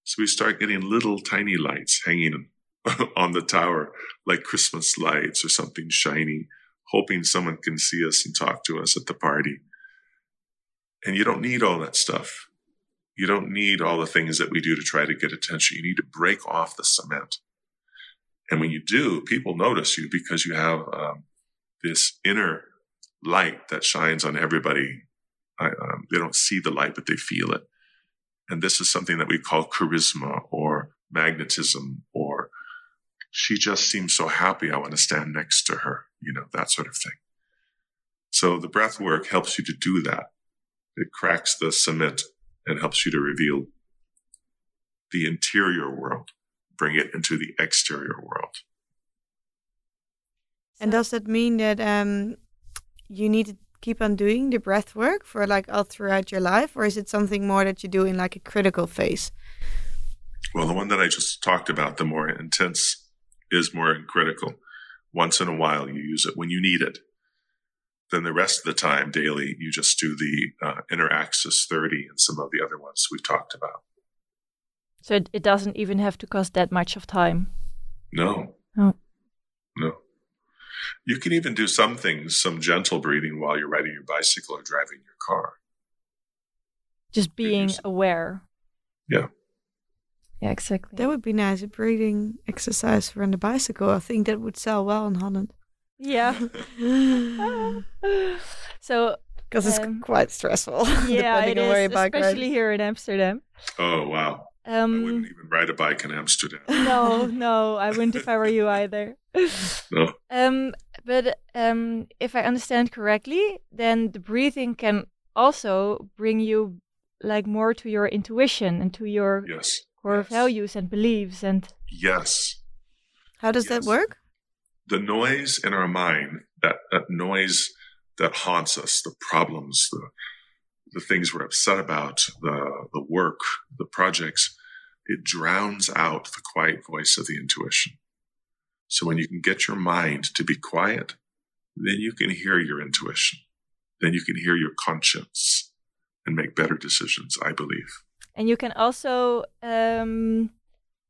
So we start getting little tiny lights hanging on the tower, like Christmas lights or something shiny, hoping someone can see us and talk to us at the party. And you don't need all that stuff. You don't need all the things that we do to try to get attention. You need to break off the cement. And when you do, people notice you because you have um, this inner light that shines on everybody. I, um, they don't see the light, but they feel it. And this is something that we call charisma or magnetism or she just seems so happy. I want to stand next to her, you know, that sort of thing. So the breath work helps you to do that. It cracks the cement and helps you to reveal the interior world, bring it into the exterior world. And does that mean that um, you need to keep on doing the breath work for like all throughout your life, or is it something more that you do in like a critical phase? Well, the one that I just talked about, the more intense, is more critical. Once in a while, you use it when you need it. Then the rest of the time, daily, you just do the uh, InnerAccess 30 and some of the other ones we've talked about. So it, it doesn't even have to cost that much of time. No. Oh. No. You can even do some things, some gentle breathing while you're riding your bicycle or driving your car. Just being aware. Yeah. Yeah, exactly. That would be nice. A breathing exercise for on the bicycle. I think that would sell well in Holland. yeah. so Because it's Um, quite stressful. yeah, depending it on where is, you especially here in Amsterdam. Oh, wow. I Um, wouldn't even ride a bike in Amsterdam. no, no, I wouldn't if I were you either. No. Um, but um, if I understand correctly, then the breathing can also bring you like more to your intuition and to your Yes. core yes. values and beliefs and Yes. How does that work? the noise in our mind, that, that noise that haunts us, the problems, the, the things we're upset about, the, the work, the projects, it drowns out the quiet voice of the intuition. So when you can get your mind to be quiet, then you can hear your intuition. Then you can hear your conscience and make better decisions, I believe. and you can also um,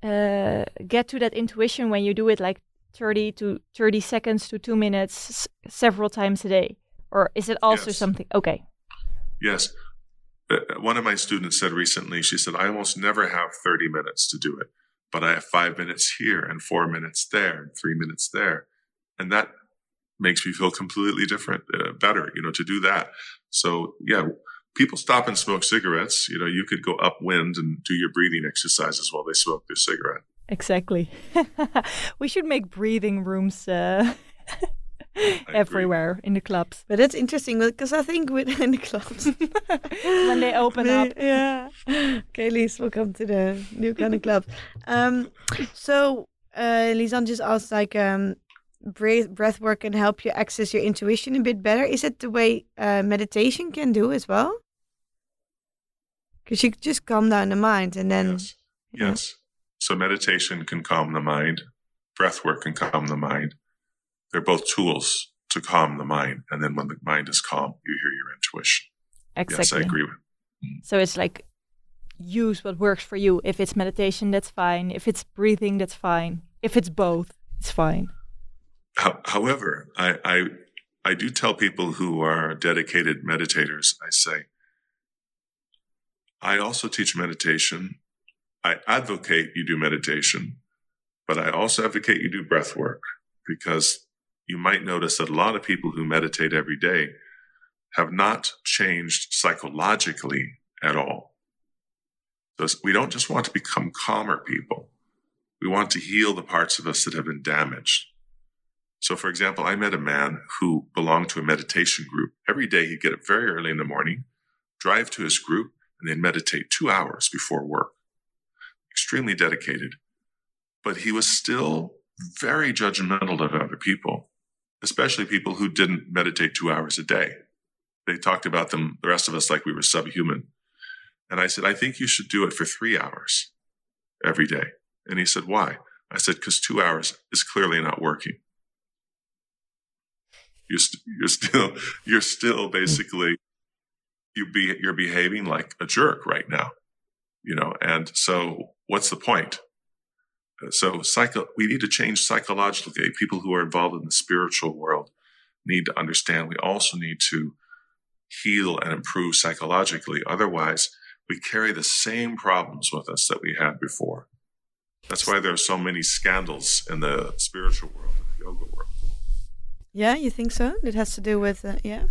uh, get to that intuition when you do it like 30 to 30 seconds to two minutes s- several times a day or is it also Yes. something okay Yes. Uh, one of my students said recently, she said, I almost never have 30 minutes to do it, but I have five minutes here and four minutes there and three minutes there. And that makes me feel completely different, uh, better, you know, to do that. So, yeah, people stop and smoke cigarettes. You know, you could go upwind and do your breathing exercises while they smoke their cigarette. exactly we should make breathing rooms uh, everywhere in the clubs But that's interesting because I think within the clubs, when they open up yeah. Okay, Lies, welcome to the new kind of club. Um, so uh, Lisanne just asked like um, breath breath work can help you access your intuition a bit better. Is it the way uh, meditation can do as well? Because you just calm down the mind and then yes. Yes. So meditation can calm the mind. Breath work can calm the mind. They're both tools to calm the mind. And then when the mind is calm, you hear your intuition. exactly Yes, I agree with. so it's like use what works for you if it's meditation that's fine if it's breathing that's fine if it's both it's fine How, however, I, I I do tell people who are dedicated meditators, I say, I also teach meditation. I advocate you do meditation, but I also advocate you do breath work because you might notice that a lot of people who meditate every day have not changed psychologically at all. So we don't just want to become calmer people. We want to heal the parts of us that have been damaged. So, for example, I met a man who belonged to a meditation group. Every day he'd get up very early in the morning, drive to his group, and they'd meditate two hours before work. Extremely dedicated. But he was still very judgmental of other people, especially people who didn't meditate two hours a day. They talked about them, the rest of us, like we were subhuman. And I said, I think you should do it for three hours every day. And he said, Why? I said, Because two hours is clearly not working. You're, st- you're still, you're still basically, you be, you're behaving like a jerk right now, you know. And so, what's the point? So, psycho, we need to change psychologically. People who are involved in the spiritual world need to understand. We also need to heal and improve psychologically. Otherwise, we carry the same problems with us that we had before. That's why there are so many scandals in the spiritual world, in the yoga world. Yeah, you think so? It has to do with uh, yeah.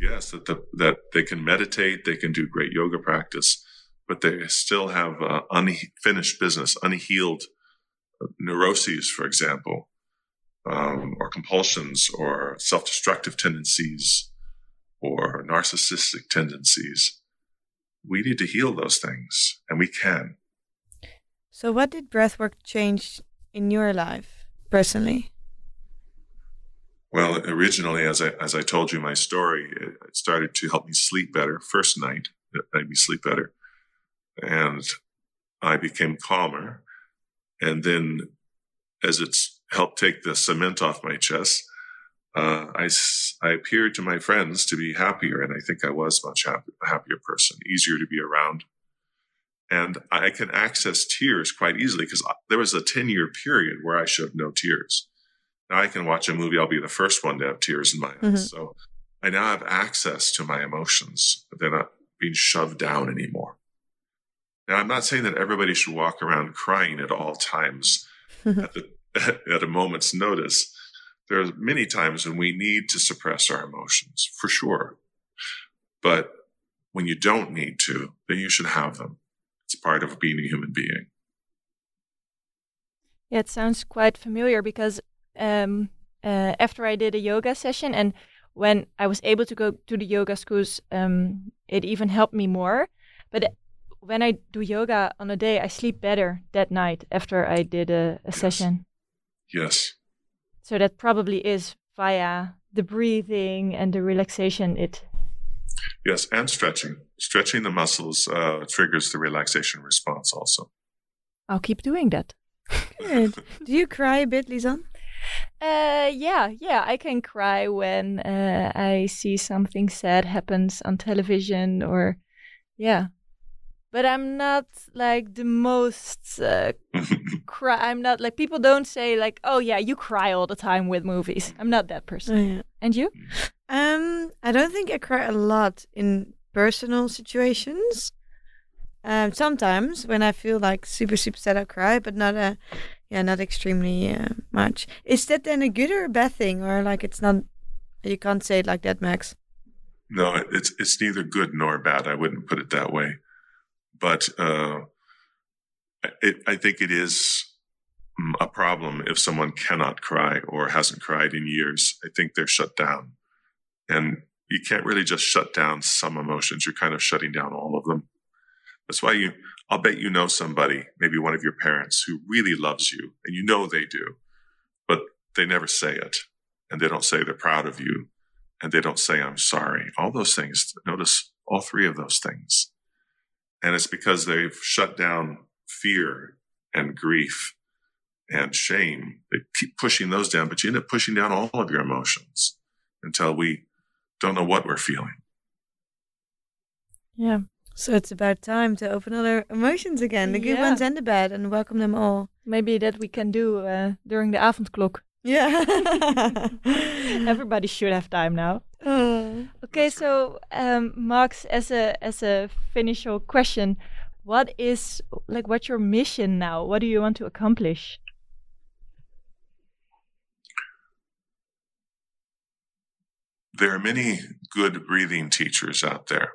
Yes, that the, that they can meditate, they can do great yoga practice, but they still have uh, unfinished business, unhealed uh, neuroses, for example, um, or compulsions, or self-destructive tendencies, or narcissistic tendencies. We need to heal those things, and we can. So, what did breathwork change in your life personally? Well, originally, as I as I told you my story, it started to help me sleep better. First night, it made me sleep better, and I became calmer. And then, as it's helped take the cement off my chest, uh, I I appeared to my friends to be happier, and I think I was much happy, happier person, easier to be around. And I can access tears quite easily because there was a 10 year period where I showed no tears. Now I can watch a movie, I'll be the first one to have tears in my eyes. Mm-hmm. So I now have access to my emotions. They're not being shoved down anymore. Now, I'm not saying that everybody should walk around crying at all times at, the, at a moment's notice. There are many times when we need to suppress our emotions, for sure. But when you don't need to, then you should have them. It's part of being a human being. Yeah, it sounds quite familiar because um, uh, after I did a yoga session and when I was able to go to the yoga schools, um, it even helped me more. But when I do yoga on a day, I sleep better that night after I did a, a yes. session. Yes. So that probably is via the breathing and the relaxation. It. Yes, and stretching. Stretching the muscles uh, triggers the relaxation response also. I'll keep doing that. Good. do you cry a bit, Lisan? Uh, yeah, yeah, I can cry when uh, I see something sad happens on television or, yeah. But I'm not like the most uh, cry. I'm not like people don't say like, oh yeah, you cry all the time with movies. I'm not that person. Oh, yeah. And you? Um, I don't think I cry a lot in personal situations. Um, sometimes when I feel like super super sad, I cry, but not a yeah, not extremely uh, much. Is that then a good or a bad thing, or like it's not? You can't say it like that, Max. No, it's it's neither good nor bad. I wouldn't put it that way, but uh, it, I think it is mm, a problem if someone cannot cry or hasn't cried in years. I think they're shut down, and you can't really just shut down some emotions. You're kind of shutting down all of them. That's why you I'll bet you know somebody, maybe one of your parents, who really loves you, and you know they do, but they never say it. And they don't say they're proud of you, and they don't say, I'm sorry. All those things, notice all three of those things. And it's because they've shut down fear and grief and shame. They keep pushing those down, but you end up pushing down all of your emotions until we don't know what we're feeling. Yeah. So it's about time to open other emotions again, the good yeah. ones and the bad, and welcome them all. Maybe that we can do uh, during the avondklok. Yeah. Everybody should have time now. Okay, so um, Max, as a as a initial question, what is like what's your mission now? What do you want to accomplish? There are many good breathing teachers out there.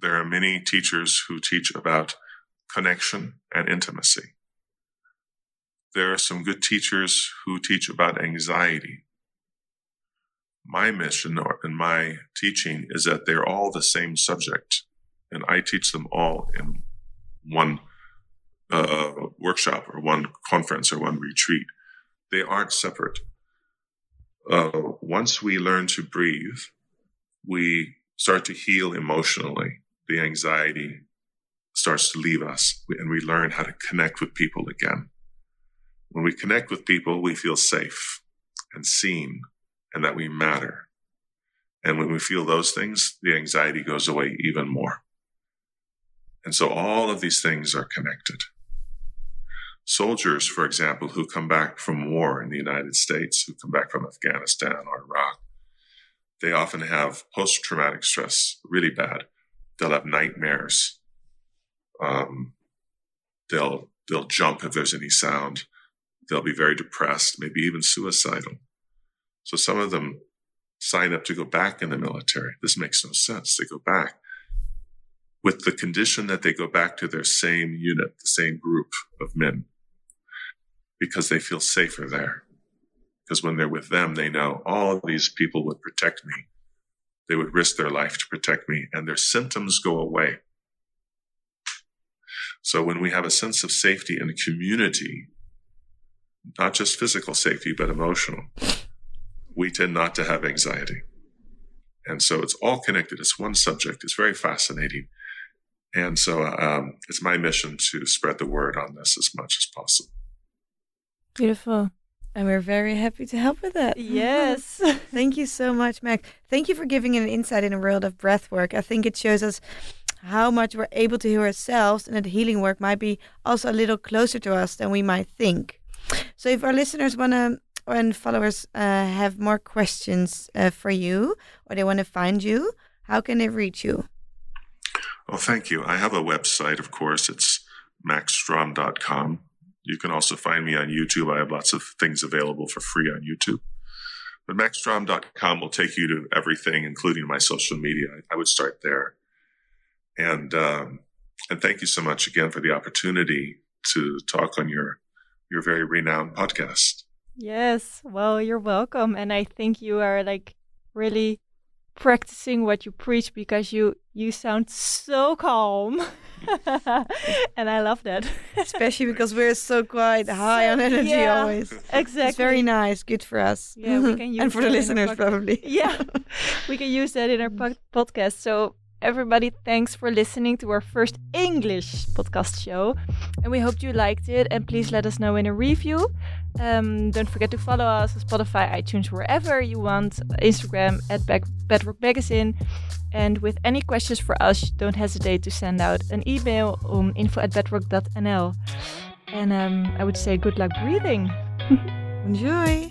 There are many teachers who teach about connection and intimacy. There are some good teachers who teach about anxiety. My mission or my teaching is that they're all the same subject, and I teach them all in one uh, workshop or one conference or one retreat. They aren't separate. Uh, once we learn to breathe, we start to heal emotionally. The anxiety starts to leave us, and we learn how to connect with people again. When we connect with people, we feel safe and seen and that we matter. And when we feel those things, the anxiety goes away even more. And so all of these things are connected. Soldiers, for example, who come back from war in the United States, who come back from Afghanistan or Iraq, they often have post traumatic stress really bad. They'll have nightmares. Um, they'll they'll jump if there's any sound. They'll be very depressed, maybe even suicidal. So some of them sign up to go back in the military. This makes no sense. They go back with the condition that they go back to their same unit, the same group of men, because they feel safer there. Because when they're with them, they know all of these people would protect me. They would risk their life to protect me, and their symptoms go away. So when we have a sense of safety in a community, not just physical safety, but emotional, we tend not to have anxiety. And so it's all connected. It's one subject. It's very fascinating. And so um, it's my mission to spread the word on this as much as possible. Beautiful. And we're very happy to help with that. Yes. Thank you so much, Max. Thank you for giving an insight in the world of breath work. I think it shows us how much we're able to hear ourselves and that healing work might be also a little closer to us than we might think. So if our listeners want to and followers uh, have more questions uh, for you or they want to find you, how can they reach you? Well, thank you. I have a website, of course. It's maxstrom.com. You can also find me on YouTube. I have lots of things available for free on YouTube. But maxstrom.com will take you to everything, including my social media. I would start there. And um, and thank you so much again for the opportunity to talk on your your very renowned podcast. Yes, well, you're welcome. And I think you are like really practicing what you preach because you you sound so calm. and I love that. Especially because we're so quite high so, on energy yeah, always. Exactly. It's very nice, good for us. Yeah, we mm-hmm. can use and for the listeners probably. yeah. We can use that in our po podcast. So everybody, thanks for listening to our first English podcast show. And we hope you liked it. And please let us know in a review. Um, don't forget to follow us on Spotify, iTunes, wherever you want, Instagram at Bedrock Magazine. And with any questions for us, don't hesitate to send out an email on info at bedrock.nl. And um, I would say good luck breathing. Enjoy.